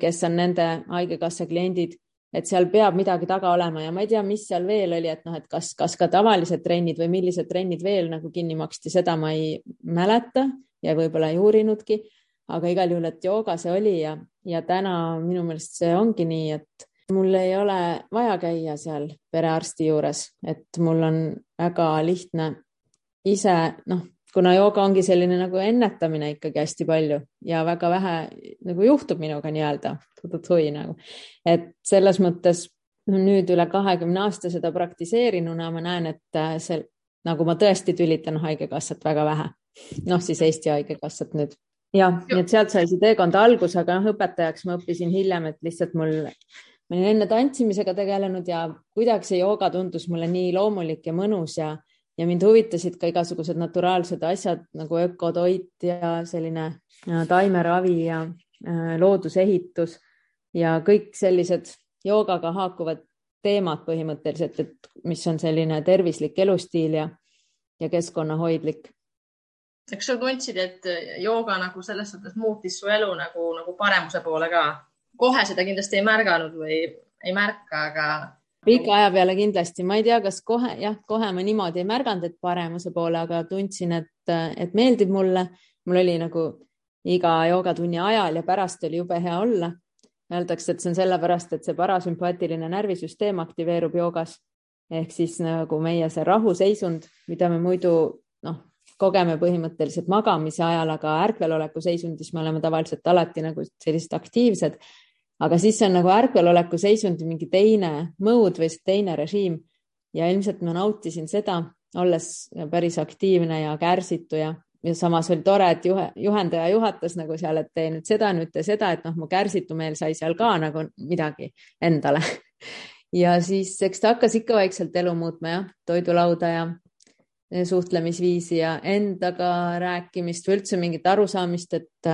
kes on nende haigekassa kliendid et seal peab midagi taga olema ja ma ei tea, mis seal veel oli, et noh, et kas, kas ka tavalised trennid või millised trennid veel nagu kinni maksti, seda ma ei mäleta ja võib-olla ei uurinudki, aga igal juhul, et jooga see oli ja, ja täna minu meelest see ongi nii, et mul ei ole vaja käia seal perearsti juures, et mul on väga lihtne ise noh, kuna jooga ongi selline nagu ennetamine ikkagi hästi palju ja väga vähe nagu juhtub minuga nii-öelda, nagu, et selles mõttes nüüd üle kahekümne aasta seda praktiseerinuna ma näen, et äh, see nagu ma tõesti tülitan Haigekassat väga vähe. noh, siis Eesti Haigekassat nüüd. jah, nii et sealt sai see teekond alguse, aga noh, õpetajaks ma õppisin hiljem, et lihtsalt mul, ma olin enne tantsimisega tegelenud ja kuidagi see jooga tundus mulle nii loomulik ja mõnus ja ja mind huvitasid ka igasugused naturaalsed asjad nagu ökotoit ja selline äh, taimeravi ja äh, loodusehitus ja kõik sellised joogaga haakuvad teemad põhimõtteliselt, et mis on selline tervislik elustiil ja, ja keskkonnahoidlik.
kas sa tundsid, et jooga nagu selles suhtes muutis su elu nagu, nagu paremuse poole ka? kohe seda kindlasti ei märganud või ei märka, aga
pika aja peale kindlasti, ma ei tea, kas kohe jah, kohe ma niimoodi ei märganud, et paremuse poole, aga tundsin, et, et meeldib mulle. mul oli nagu iga joogatunni ajal ja pärast oli jube hea olla. Öeldakse, et see on sellepärast, et see parasümpaatiline närvisüsteem aktiveerub joogas ehk siis nagu meie see rahuseisund, mida me muidu noh, kogeme põhimõtteliselt magamise ajal, aga ärkveloleku seisundis me oleme tavaliselt alati nagu sellised aktiivsed aga siis see on nagu ärkveloleku seisundi mingi teine mõõd või teine režiim. Ja ilmselt ma nautisin seda, olles päris aktiivne ja kärsitu ja, ja samas oli tore, et juhe, juhendaja juhatas nagu seal, et tee nüüd seda, nüüd tee seda, et noh, mu kärsitu meel sai seal ka nagu midagi endale. (laughs) Ja siis eks ta hakkas ikka vaikselt elu muutma jah, toidulauda ja suhtlemisviisi ja endaga rääkimist või üldse mingit arusaamist, et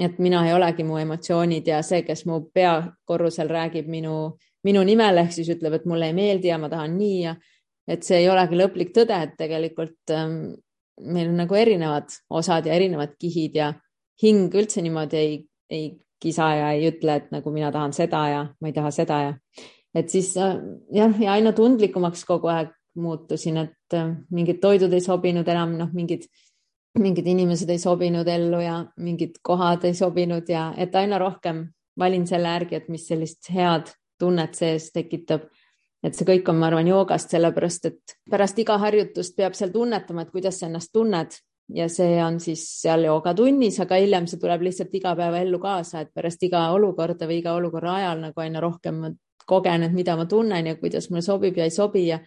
et mina ei olegi mu emotsioonid ja see, kes mu peakorrusel räägib minu, minu nimel ehk siis ütleb, et mulle ei meeldi ja ma tahan nii ja et see ei olegi lõplik tõde, et tegelikult ähm, meil on nagu erinevad osad ja erinevad kihid ja hing üldse niimoodi ei, ei kisa ja ei ütle, et nagu mina tahan seda ja ma ei taha seda ja et siis äh, jah, ja aina tundlikumaks kogu aeg muutusin, et äh, mingid toidud ei sobinud enam, noh, mingid mingid inimesed ei sobinud ellu ja mingid kohad ei sobinud ja et aina rohkem valin selle järgi, et mis sellist head tunnet sees tekitab. et see kõik on, ma arvan, joogast, sellepärast et pärast iga harjutust peab seal tunnetama, et kuidas sa ennast tunned ja see on siis seal joogatunnis, aga hiljem see tuleb lihtsalt igapäevaellu kaasa, et pärast iga olukorda või iga olukorra ajal nagu aina rohkem kogen, et mida ma tunnen ja kuidas mulle sobib ja ei sobi ja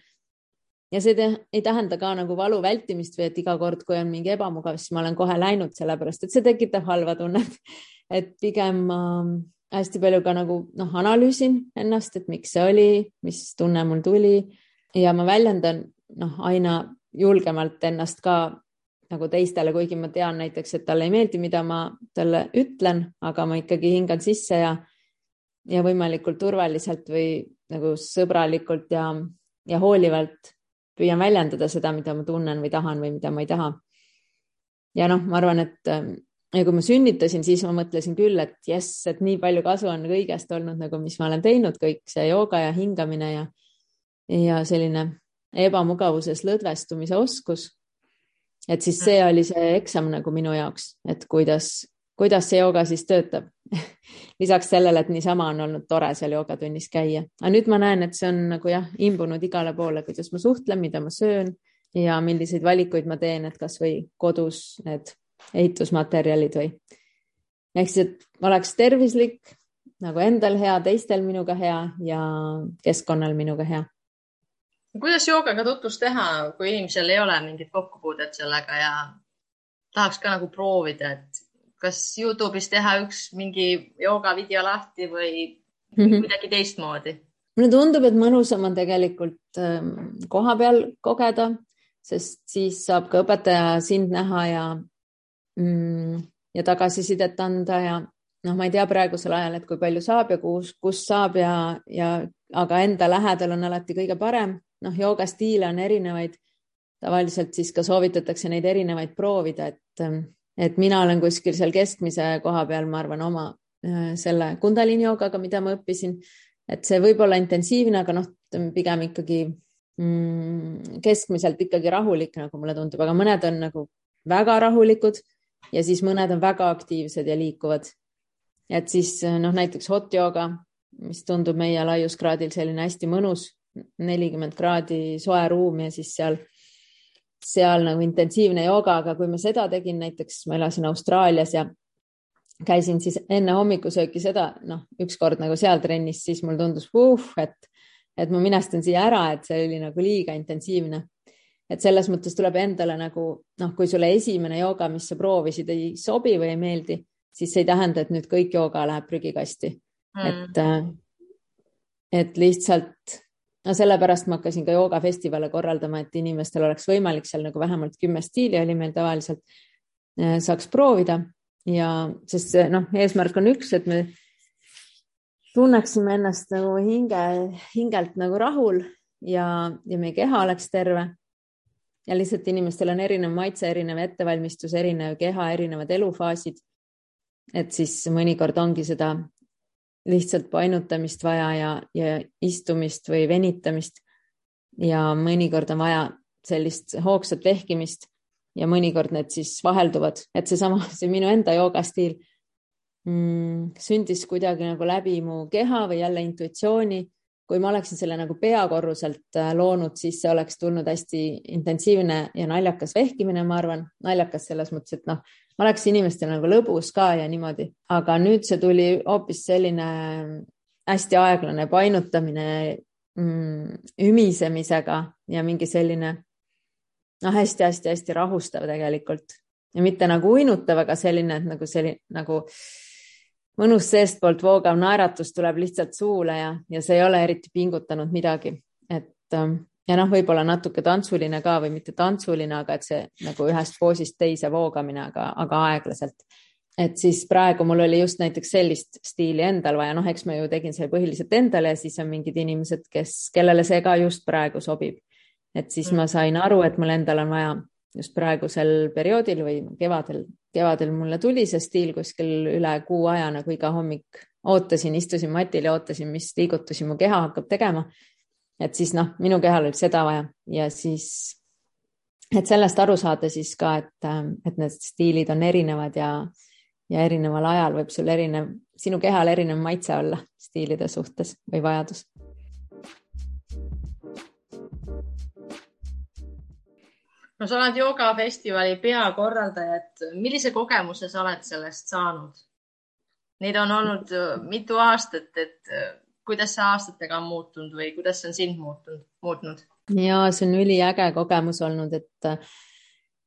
ja see ei tähenda ka nagu valu vältimist või et iga kord, kui on mingi ebamugav, siis ma olen kohe läinud, sellepärast et see tekitab halva tunnet. (laughs) et pigem ma hästi palju ka nagu noh, analüüsin ennast, et miks see oli, mis tunne mul tuli ja ma väljendan noh, aina julgemalt ennast ka nagu teistele, kuigi ma tean näiteks, et talle ei meeldi, mida ma talle ütlen, aga ma ikkagi hingan sisse ja ja võimalikult turvaliselt või nagu sõbralikult ja, ja hoolivalt püüan väljendada seda, mida ma tunnen või tahan või mida ma ei taha. ja noh, ma arvan, et ähm, ja kui ma sünnitasin, siis ma mõtlesin küll, et jess, et nii palju kasu on kõigest olnud nagu, mis ma olen teinud, kõik see jooga ja hingamine ja, ja selline ebamugavuses lõdvestumise oskus. et siis see oli see eksam nagu minu jaoks, et kuidas, kuidas see jooga siis töötab (laughs) lisaks sellele, et niisama on olnud tore seal joogatunnis käia, aga nüüd ma näen, et see on nagu jah, imbunud igale poole, kuidas ma suhtlen, mida ma söön ja milliseid valikuid ma teen, et kasvõi kodus need ehitusmaterjalid või ehk siis, et oleks tervislik nagu endal hea, teistel minuga hea ja keskkonnal minuga hea.
kuidas joogaga tutvust teha, kui inimesel ei ole mingit kokkupuudet sellega ja tahaks ka nagu proovida, et kas Youtube'is teha üks mingi joogavideo lahti või mm -hmm. kuidagi teistmoodi?
mulle tundub, et mõnusam on tegelikult ähm, koha peal kogeda, sest siis saab ka õpetaja sind näha ja mm, ja tagasisidet anda ja noh, ma ei tea praegusel ajal, et kui palju saab ja kus, kus saab ja, ja aga enda lähedal on alati kõige parem. noh, joogastiile on erinevaid. tavaliselt siis ka soovitatakse neid erinevaid proovida, et, et mina olen kuskil seal keskmise koha peal, ma arvan, oma äh, selle kundalini joogaga, mida ma õppisin, et see võib olla intensiivne, aga noh, pigem ikkagi mm, keskmiselt ikkagi rahulik, nagu mulle tundub, aga mõned on nagu väga rahulikud ja siis mõned on väga aktiivsed ja liikuvad. et siis noh, näiteks hot yoga, mis tundub meie laiuskraadil selline hästi mõnus, nelikümmend kraadi soe ruum ja siis seal, seal nagu intensiivne jooga, aga kui ma seda tegin, näiteks ma elasin Austraalias ja käisin siis enne hommikusööki seda, noh, ükskord nagu seal trennis, siis mulle tundus, et, et ma minestan siia ära, et see oli nagu liiga intensiivne. Et selles mõttes tuleb endale nagu noh, kui sulle esimene jooga, mis sa proovisid, ei sobi või ei meeldi, siis see ei tähenda, et nüüd kõik jooga läheb prügikasti. Mm.. et, äh, et lihtsalt no sellepärast ma hakkasin ka joogafestivale korraldama, et inimestel oleks võimalik seal nagu vähemalt kümme stiili oli meil tavaliselt, äh, saaks proovida ja sest noh, eesmärk on üks, et me tunneksime ennast nagu hinge, hingelt nagu rahul ja, ja meie keha oleks terve ja lihtsalt inimestel on erinev maitse, erinev ettevalmistus, erinev keha, erinevad elufaasid. et siis mõnikord ongi seda lihtsalt painutamist vaja ja, ja istumist või venitamist. ja mõnikord on vaja sellist hoogsat vehkimist ja mõnikord need siis vahelduvad, et seesama, see minu enda joogastiil mm, sündis kuidagi nagu läbi mu keha või jälle intuitsiooni kui ma oleksin selle nagu peakorruselt äh, loonud, siis see oleks tulnud hästi intensiivne ja naljakas vehkimine, ma arvan, naljakas selles mõttes, et noh, oleks inimestel nagu lõbus ka ja niimoodi, aga nüüd see tuli hoopis selline hästi aeglane painutamine mm, ümisemisega ja mingi selline noh hästi,, hästi-hästi-hästi rahustav tegelikult. Ja mitte nagu uinutav, aga selline, et nagu selline nagu mõnus seestpoolt voogav naeratus tuleb lihtsalt suule ja, ja see ei ole eriti pingutanud midagi, et ähm, ja noh, võib-olla natuke tantsuline ka või mitte tantsuline, aga et see nagu ühest poosist teise voogamine, aga, aga aeglaselt. et siis praegu mul oli just näiteks sellist stiili endal vaja, noh, eks ma ju tegin selle põhiliselt endale ja siis on mingid inimesed, kes, kellele see ka just praegu sobib. et siis ma sain aru, et mul endal on vaja just praegusel perioodil või kevadel, kevadel mulle tuli see stiil kuskil üle kuu aja nagu iga hommik ootasin, istusin matil ja ootasin, mis liigutusi mu keha hakkab tegema. et siis noh, minu kehal oli seda vaja ja siis, et sellest aru saada siis ka, et, et need stiilid on erinevad ja, ja erineval ajal võib sul erinev, sinu kehal erinev maitse olla stiilide suhtes või vajadus
no sa oled joogafestivali peakorraldaja, et millise kogemuse sa oled sellest saanud? Neid on olnud äh, mitu aastat, et äh, kuidas see aastatega on muutunud või kuidas see on sind muutunud, muutnud?
ja see on üliäge kogemus olnud, et äh,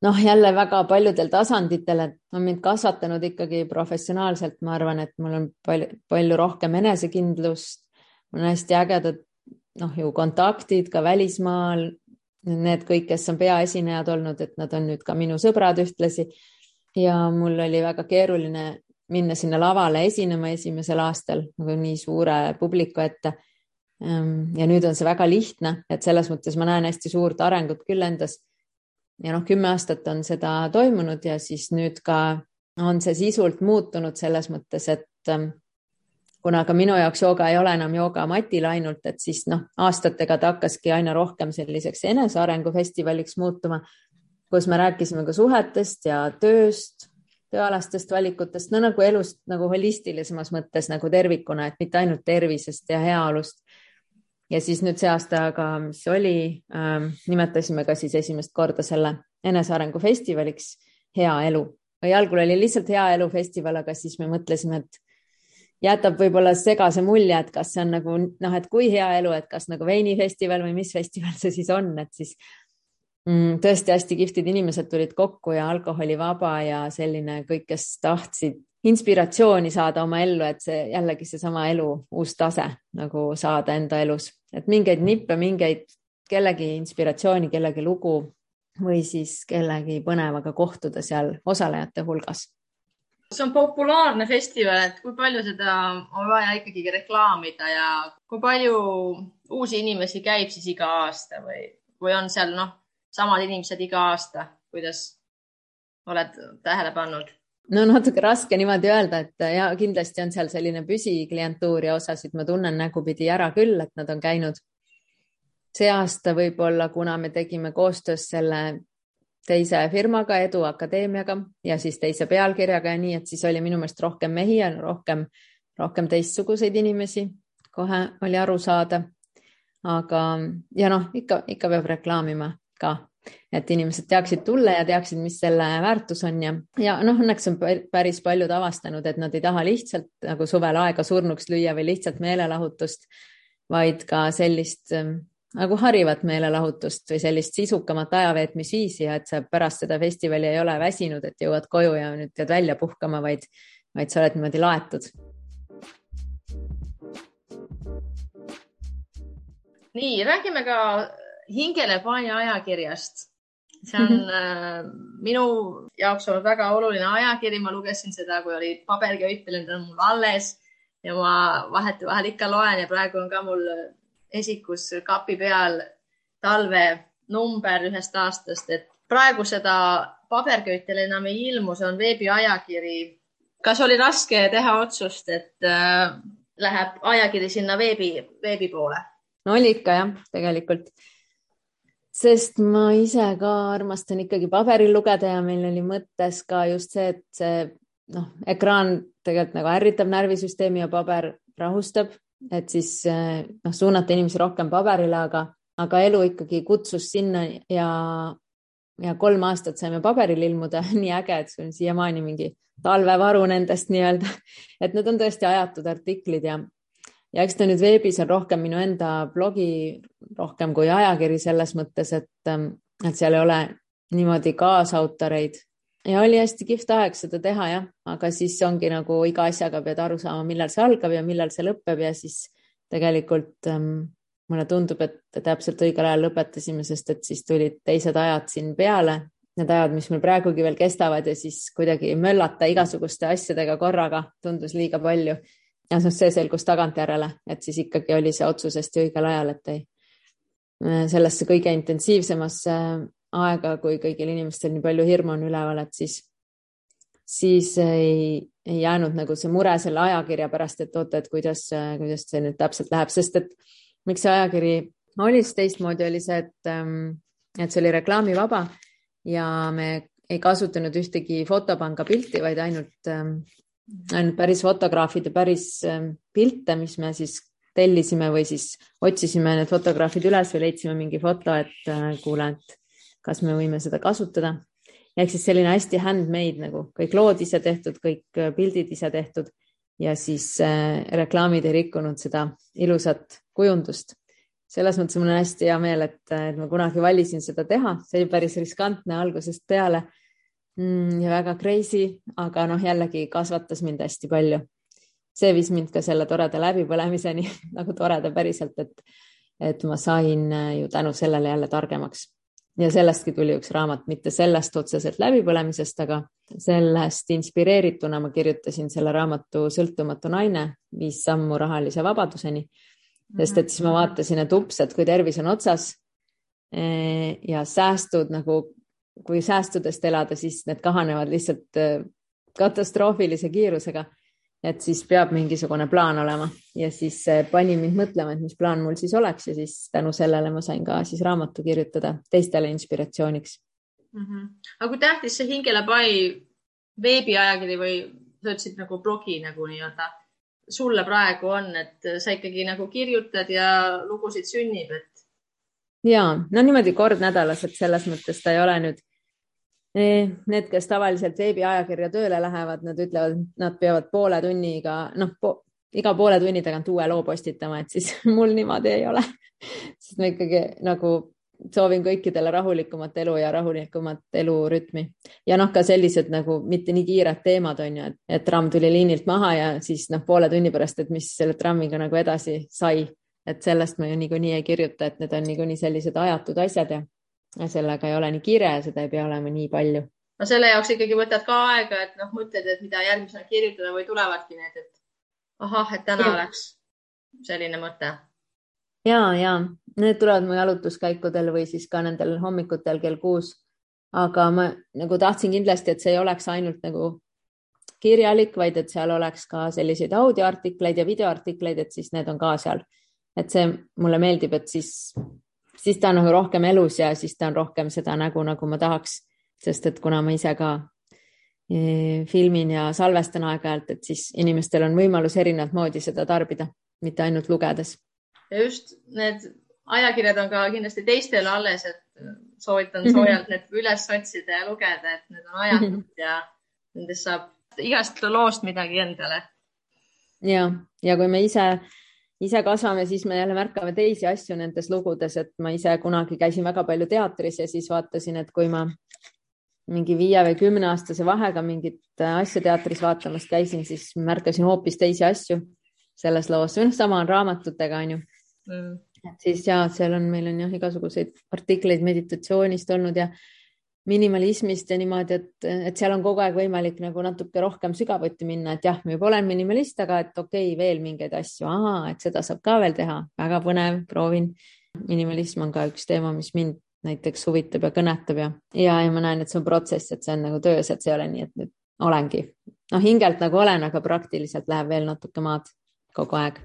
noh, jälle väga paljudel tasanditel, et on mind kasvatanud ikkagi professionaalselt, ma arvan, et mul on palju, palju rohkem enesekindlust, mul on hästi ägedad noh, ju kontaktid ka välismaal, need kõik, kes on peaesinejad olnud, et nad on nüüd ka minu sõbrad ühtlasi. ja mul oli väga keeruline minna sinna lavale esinema esimesel aastal nagu nii suure publiku ette. Ehm, ja nüüd on see väga lihtne, et selles mõttes ma näen hästi suurt arengut küll endas. ja noh, kümme aastat on seda toimunud ja siis nüüd ka on see sisult muutunud selles mõttes, et ehm, kuna ka minu jaoks jooga ei ole enam jooga matil ainult, et siis noh, aastatega ta hakkaski aina rohkem selliseks enesearengu festivaliks muutuma, kus me rääkisime ka suhetest ja tööst, tööalastest valikutest, no nagu elust nagu holistilisemas mõttes nagu tervikuna, et mitte ainult tervisest ja heaolust. ja siis nüüd see aasta ka, mis oli ähm,, nimetasime ka siis esimest korda selle enesearengu festivaliks Hea elu või algul oli lihtsalt Hea elu festival, aga siis me mõtlesime, et jätab võib-olla segase mulje, et kas see on nagu noh, et kui hea elu, et kas nagu veinifestival või mis festival see siis on, et siis mm, tõesti hästi kihvtid inimesed tulid kokku ja alkoholivaba ja selline kõik, kes tahtsid inspiratsiooni saada oma ellu, et see jällegi seesama elu uus tase nagu saada enda elus, et mingeid nippe, mingeid kellegi inspiratsiooni, kellegi lugu või siis kellegi põnevaga kohtuda seal osalejate hulgas
see on populaarne festival, et kui palju seda on vaja ikkagi reklaamida ja kui palju uusi inimesi käib siis iga aasta või, või on seal noh, samad inimesed iga aasta, kuidas oled tähele pannud?
no natuke raske niimoodi öelda, et ja kindlasti on seal selline püsiklientuur ja osasid ma tunnen nägupidi ära küll, et nad on käinud. see aasta võib-olla, kuna me tegime koostöös selle teise firmaga, Edu Akadeemiaga ja siis teise pealkirjaga ja nii, et siis oli minu meelest rohkem mehi ja rohkem, rohkem teistsuguseid inimesi. kohe oli aru saada. aga, ja noh, ikka, ikka peab reklaamima ka, et inimesed teaksid tulla ja teaksid, mis selle väärtus on ja, ja noh, õnneks on päris paljud avastanud, et nad ei taha lihtsalt nagu suvel aega surnuks lüüa või lihtsalt meelelahutust, vaid ka sellist nagu harivat meelelahutust või sellist sisukamat ajaveetmisviisi ja et sa pärast seda festivali ei ole väsinud, et jõuad koju ja nüüd pead välja puhkama, vaid, vaid sa oled niimoodi laetud.
nii, räägime ka Hingele Paania ajakirjast. see on -hmm. (laughs) minu jaoks olnud väga oluline ajakiri, ma lugesin seda, kui oli paberköitel, nüüd on mul alles ja ma vahetevahel ikka loen ja praegu on ka mul esikus kapi peal talvenumber ühest aastast, et praegu seda paberköitel enam ei ilmu, see on veebiajakiri. kas oli raske teha otsust, et äh, läheb ajakiri sinna veebi, veebi poole?
no oli ikka jah, tegelikult. sest ma ise ka armastan ikkagi paberil lugeda ja meil oli mõttes ka just see, et see noh, ekraan tegelikult nagu ärritab närvisüsteemi ja paber rahustab et siis eh, noh, suunata inimesi rohkem paberile, aga, aga elu ikkagi kutsus sinna ja, ja kolm aastat saime paberil ilmuda, (laughs) nii äge, et sul on siiamaani mingi talvevaru nendest nii-öelda, (laughs) et need on tõesti ajatud artiklid ja, ja eks ta nüüd veebis on rohkem minu enda blogi rohkem kui ajakiri selles mõttes, et, et seal ei ole niimoodi kaasautoreid ja oli hästi kihvt aeg seda teha jah, aga siis ongi nagu iga asjaga pead aru saama, millal see algab ja millal see lõpeb ja siis tegelikult ähm, mulle tundub, et täpselt õigel ajal lõpetasime, sest et siis tulid teised ajad siin peale, need ajad, mis meil praegugi veel kestavad ja siis kuidagi möllata igasuguste asjadega korraga tundus liiga palju. ja noh, see selgus tagantjärele, et siis ikkagi oli see otsus hästi õigel ajal, et ei sellesse kõige intensiivsemasse aega, kui kõigil inimestel nii palju hirmu on üleval, et siis, siis ei, ei jäänud nagu see mure selle ajakirja pärast, et oota, et kuidas, kuidas see nüüd täpselt läheb, sest et miks see ajakiri oli siis teistmoodi, oli see, et, ähm, et see oli reklaamivaba ja me ei kasutanud ühtegi fotopanga pilti, vaid ainult, ähm, ainult päris fotograafide päris ähm, pilte, mis me siis tellisime või siis otsisime need fotograafid üles või leidsime mingi foto, et äh, kuule, et kas me võime seda kasutada. ehk siis selline hästi handmade nagu kõik lood ise tehtud, kõik äh, pildid ise tehtud ja siis äh, reklaamid ei rikkunud seda ilusat kujundust. selles mõttes mul on hästi hea meel, et, äh, et ma kunagi valisin seda teha, see oli päris riskantne algusest peale mm, ja väga crazy, aga noh, jällegi kasvatas mind hästi palju. see viis mind ka selle toreda läbipõlemiseni (laughs) nagu toreda päriselt, et, et ma sain äh, ju tänu sellele jälle targemaks ja sellestki tuli üks raamat, mitte sellest otseselt läbipõlemisest, aga sellest inspireerituna ma kirjutasin selle raamatu Sõltumatu naine, viis sammu rahalise vabaduseni. sest et siis ma vaatasin, et ups, et kui tervis on otsas eh, ja säästud nagu, kui säästudest elada, siis need kahanevad lihtsalt eh, katastroofilise kiirusega et siis peab mingisugune plaan olema ja siis pani mind mõtlema, et mis plaan mul siis oleks ja siis tänu sellele ma sain ka siis raamatu kirjutada teistele inspiratsiooniks
mm. -hmm. aga kui tähtis see Hingele pai veebiajakiri või sa ütlesid nagu blogi nagu nii-öelda sulle praegu on, et sa ikkagi nagu kirjutad ja lugusid sünnib, et?
ja no niimoodi kord nädalas, et selles mõttes ta ei ole nüüd Need, kes tavaliselt veebiajakirja tööle lähevad, nad ütlevad, nad peavad poole tunniga, noh po, iga poole tunni tagant uue loo postitama, et siis (laughs) mul niimoodi ei ole. sest ma ikkagi nagu soovin kõikidele rahulikumat elu ja rahulikumat elurütmi ja noh, ka sellised nagu mitte nii kiired teemad on ju, et, et tramm tuli liinilt maha ja siis noh, poole tunni pärast, et mis selle trammiga nagu edasi sai, et sellest ma ju niikuinii ei kirjuta, et need on niikuinii sellised ajatud asjad ja, sellega ei ole nii kiire ja seda ei pea olema nii palju.
no selle jaoks ikkagi võtad ka aega, et noh, mõtled, et mida järgmisena kirjutada või tulevadki need, et ahah, et täna ja. oleks selline mõte
ja, ja need tulevad mu jalutuskäikudel või siis ka nendel hommikutel kell kuus. aga ma nagu tahtsin kindlasti, et see ei oleks ainult nagu kirjalik, vaid et seal oleks ka selliseid audioartikleid ja videoartikleid, et siis need on ka seal. et see mulle meeldib, et siis, siis ta on nagu rohkem elus ja siis ta on rohkem seda nägu, nagu ma tahaks, sest et kuna ma ise ka e, filmin ja salvestan aeg-ajalt, et siis inimestel on võimalus erinevat moodi seda tarbida, mitte ainult lugedes
ja just need ajakirjad on ka kindlasti teistele alles, et soovitan mhm. soojalt need üles otsida ja lugeda, et need on ajatud mhm. ja nendest saab igast loost midagi endale.
ja, ja kui me ise, ise kasvame, siis me jälle märkame teisi asju nendes lugudes, et ma ise kunagi käisin väga palju teatris ja siis vaatasin, et kui ma mingi viie või kümneaastase vahega mingit asja teatris vaatamas käisin, siis märkasin hoopis teisi asju selles loos. Noh, sama on raamatutega onju mm.. siis ja seal on, meil on jah igasuguseid artikleid meditatsioonist olnud ja minimalismist ja niimoodi, et, et seal on kogu aeg võimalik nagu natuke rohkem sügavuti minna, et jah, ma juba olen minimalist, aga et okei okay,, veel mingeid asju, et seda saab ka veel teha, väga põnev, proovin. minimalism on ka üks teema, mis mind näiteks huvitab ja kõnetab ja, ja, ja ma näen, et see on protsess, et see on nagu töös, et see ei ole nii, et nüüd olengi, noh, hingelt nagu olen, aga praktiliselt läheb veel natuke maad kogu aeg.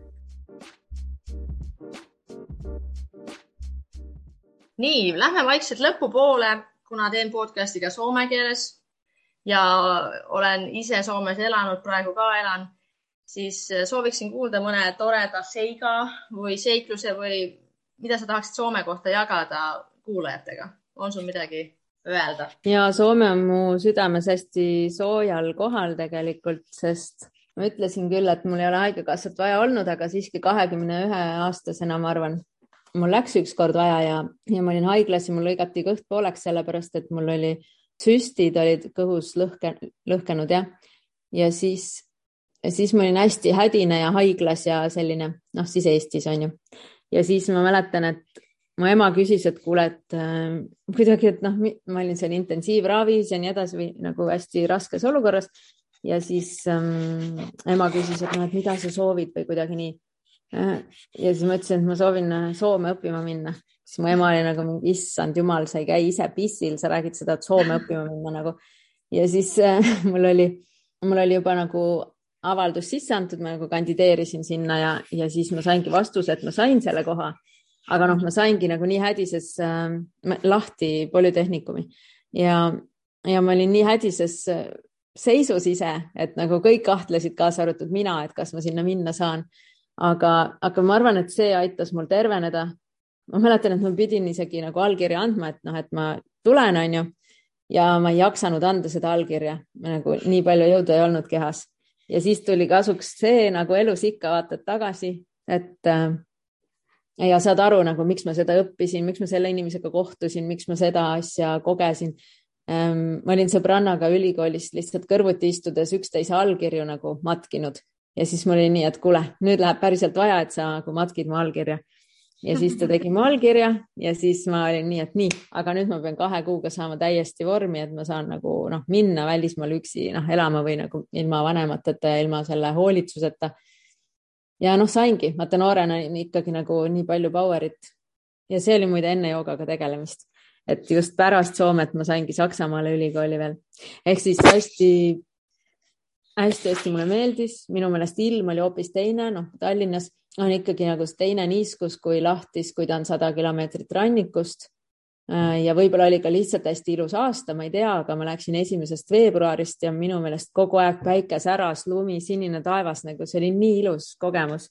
Nii, lähme vaikselt lõpupoole, kuna teen podcast'i ka soome keeles ja olen ise Soomes elanud, praegu ka elan, siis sooviksin kuulda mõne toreda seiga või seikluse või mida sa tahaksid Soome kohta jagada kuulajatega. on sul midagi öelda?
ja Soome on mu südames hästi soojal kohal tegelikult, sest ma ütlesin küll, et mul ei ole haigekassat vaja olnud, aga siiski kahekümne ühe aastasena, ma arvan, mul läks ükskord vaja ja, ja ma olin haiglas ja mul lõigati kõht pooleks, sellepärast et mul oli süstid olid kõhus lõhke, lõhkenud jah. ja siis, siis ma olin hästi hädine ja haiglas ja selline, noh, siis Eestis on ju. ja siis ma mäletan, et mu ema küsis, et kuule, et äh, kuidagi, et noh, ma olin seal intensiivravis ja nii edasi või nagu hästi raskes olukorras ja siis ähm, ema küsis, et noh, et mida sa soovid või kuidagi nii. Äh, ja siis ma ütlesin, et ma soovin äh, Soome õppima minna, siis mu ema oli nagu issand jumal, sa ei käi ise pissil, sa räägid seda, et Soome õppima minna nagu. ja siis äh, (laughs) mul oli, mul oli juba nagu avaldus sisse antud, ma nagu kandideerisin sinna ja, ja siis ma saingi vastuse, et ma sain selle koha. aga noh, ma saingi nagu nii hädises äh, lahti polütehnikumi ja, ja ma olin nii hädises seisus ise, et nagu kõik kahtlesid, kaasa arvatud mina, et kas ma sinna minna saan. Aga, aga ma arvan, et see aitas mul terveneda. ma mäletan, et ma pidin isegi nagu allkirja andma, et noh, et ma tulen, onju. ja ma ei jaksanud anda seda allkirja, nagu nii palju jõudu ei olnud kehas. ja siis tuli kasuks see nagu elus ikka vaatad tagasi, et äh, ja saad aru nagu, miks ma seda õppisin, miks ma selle inimesega kohtusin, miks ma seda asja kogesin Ehm, ma olin sõbrannaga ülikoolist lihtsalt kõrvuti istudes üksteise allkirju nagu matkinud ja siis mul oli nii, et kuule, nüüd läheb päriselt vaja, et sa nagu matkid mu allkirja. ja siis ta tegi mu allkirja ja siis ma olin nii, et nii, aga nüüd ma pean kahe kuuga saama täiesti vormi, et ma saan nagu noh, minna välismaale üksi noh, elama või nagu ilma vanemateta ja ilma selle hoolitsuseta. ja noh, saingi, vaata noorena ikkagi nagu nii palju power'it ja see oli muide enne joogaga tegelemist et just pärast Soomet ma saingi Saksamaale ülikooli veel. ehk siis hästi, hästi-hästi mulle meeldis, minu meelest ilm oli hoopis teine, noh, Tallinnas on ikkagi nagu teine niiskus kui lahtis, kui ta on sada kilomeetrit rannikust. Äh, ja võib-olla oli ka lihtsalt hästi ilus aasta, ma ei tea, aga ma läksin esimesest veebruarist ja minu meelest kogu aeg päike säras, lumi, sinine taevas, nagu see oli nii ilus kogemus.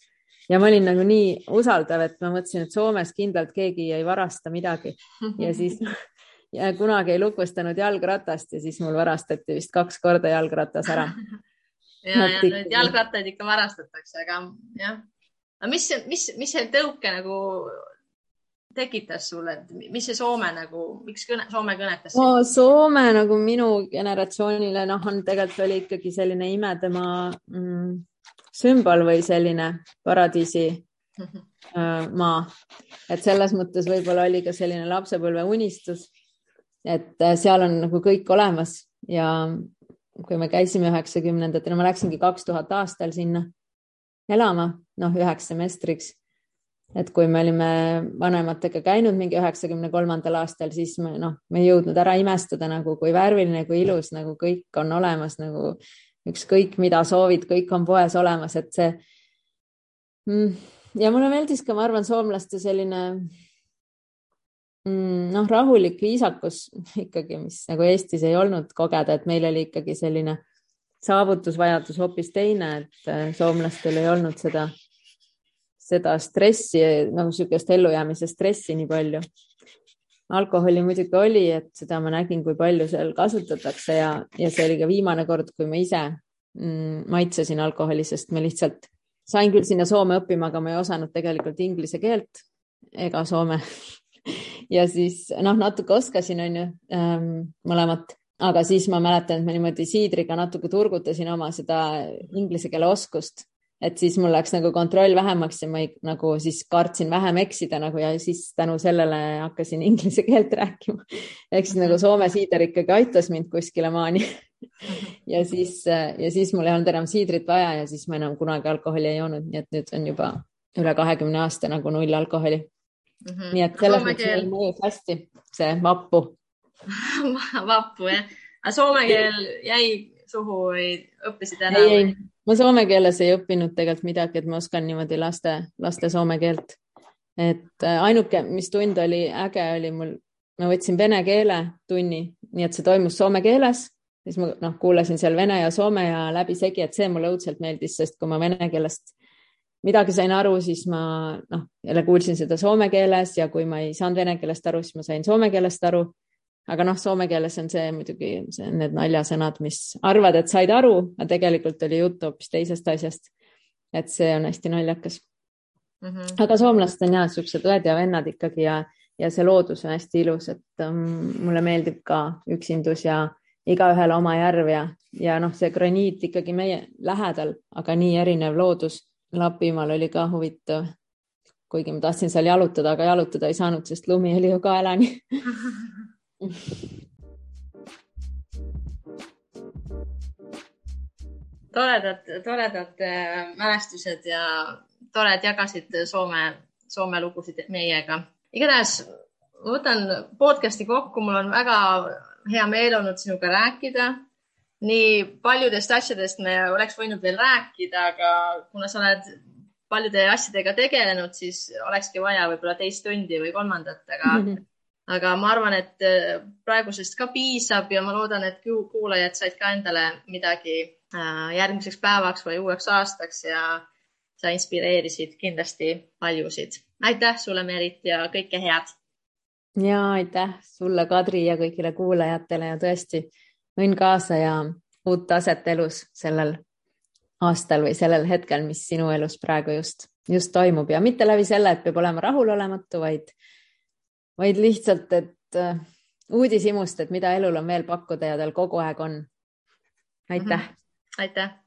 ja ma olin nagu nii usaldav, et ma mõtlesin, et Soomes kindlalt keegi ei varasta midagi ja siis (laughs) ja kunagi ei lukustanud jalgratast ja siis mul varastati vist kaks korda jalgratas ära. (laughs)
ja, ja neid jalgrattaid ikka varastatakse, aga jah. aga mis, mis, mis see tõuke nagu tekitas sulle, et mis see Soome nagu, miks kõne, Soome kõnetas
no,? Soome nagu minu generatsioonile, noh, on tegelikult oli ikkagi selline imetema mm, sümbol või selline paradiisi äh, maa. et selles mõttes võib-olla oli ka selline lapsepõlve unistus, et äh, seal on nagu kõik olemas ja kui me käisime üheksakümnendatel, ma läksingi kaks tuhat aastal sinna elama, noh, üheks semestriks et kui me olime vanematega käinud mingi üheksakümne kolmandal aastal, siis me noh, me ei jõudnud ära imestada nagu, kui värviline, kui ilus nagu kõik on olemas nagu ükskõik, mida soovid, kõik on poes olemas, et see. Mm, ja mulle meeldis ka, ma arvan, soomlaste selline noh, rahulik viisakus (laughs) ikkagi, mis nagu Eestis ei olnud kogeda, et meil oli ikkagi selline saavutusvajadus hoopis teine, et äh, soomlastel ei olnud seda seda stressi, nagu niisugust ellujäämise stressi nii palju. alkoholi muidugi oli, et seda ma nägin, kui palju seal kasutatakse ja, ja see oli ka viimane kord, kui ma ise mm, maitsesin alkoholi, sest ma lihtsalt sain küll sinna Soome õppima, aga ma ei osanud tegelikult inglise keelt ega soome (laughs) (laughs) ja siis noh, natuke oskasin, onju ähm, mõlemat, aga siis ma mäletan, et ma niimoodi siidriga natuke turgutasin oma seda inglise keele oskust. Et siis mul läks nagu kontroll vähemaks ja ma ei, nagu siis kartsin vähem eksida nagu ja siis tänu sellele hakkasin inglise keelt rääkima. ehk siis nagu Soome siider ikkagi aitas mind kuskile maani. (laughs) Ja siis, ja siis mul ei olnud enam siidrit vaja ja siis ma enam kunagi alkoholi ei joonud, nii et nüüd on juba üle kahekümne aasta nagu null alkoholi mm. -hmm. nii et selles mõttes keel... mõjus hästi see vappu (laughs)
vappu jah, aga soome keel jäi suhu või õppisid ära?
ei, ei, ma soome keeles ei õppinud tegelikult midagi, et ma oskan niimoodi laste, laste soome keelt. et äh, ainuke, mis tund oli äge, oli mul, ma võtsin vene keele tunni, nii et see toimus soome keeles, siis ma noh, kuulasin seal vene ja soome ja läbisegi, et see mulle õudselt meeldis, sest kui ma vene keelest midagi sain aru, siis ma noh, jälle kuulsin seda soome keeles ja kui ma ei saanud vene keelest aru, siis ma sain soome keelest aru aga noh, soome keeles on see muidugi see, need naljasõnad, mis arvad, et said aru, aga tegelikult oli jutt hoopis teisest asjast. et see on hästi naljakas mm. -hmm. aga soomlased on ja siuksed õed ja vennad ikkagi ja, ja see loodus on hästi ilus, et um, mulle meeldib ka üksindus ja igaühel oma järv ja, ja noh, see graniit ikkagi meie lähedal, aga nii erinev loodus. Lapimaal oli ka huvitav, kuigi ma tahtsin seal jalutada, aga jalutada ei saanud, sest lumi oli ju kaelani (laughs)
toredad, toredad äh, mälestused ja tore, et jagasid Soome, Soome lugusid meiega. igatahes ma võtan podcast'i kokku, mul on väga hea meel olnud sinuga rääkida. Nii paljudest asjadest me oleks võinud veel rääkida, aga kuna sa oled paljude asjadega tegelenud, siis olekski vaja võib-olla teist tundi või kolmandat, aga mm -hmm aga ma arvan, et äh, praegusest ka piisab ja ma loodan, et kuulajad said ka endale midagi äh, järgmiseks päevaks või uueks aastaks ja sa inspireerisid kindlasti paljusid. aitäh sulle, Merit ja kõike head.
ja aitäh sulle, Kadri ja kõigile kuulajatele ja tõesti õnn kaasa ja uut taset elus sellel aastal või sellel hetkel, mis sinu elus praegu just, just toimub ja mitte läbi selle, et peab olema rahulolematu, vaid vaid lihtsalt, et äh, uudishimust, et mida elul on veel pakkuda ja tal kogu aeg on. aitäh mm. -hmm.
aitäh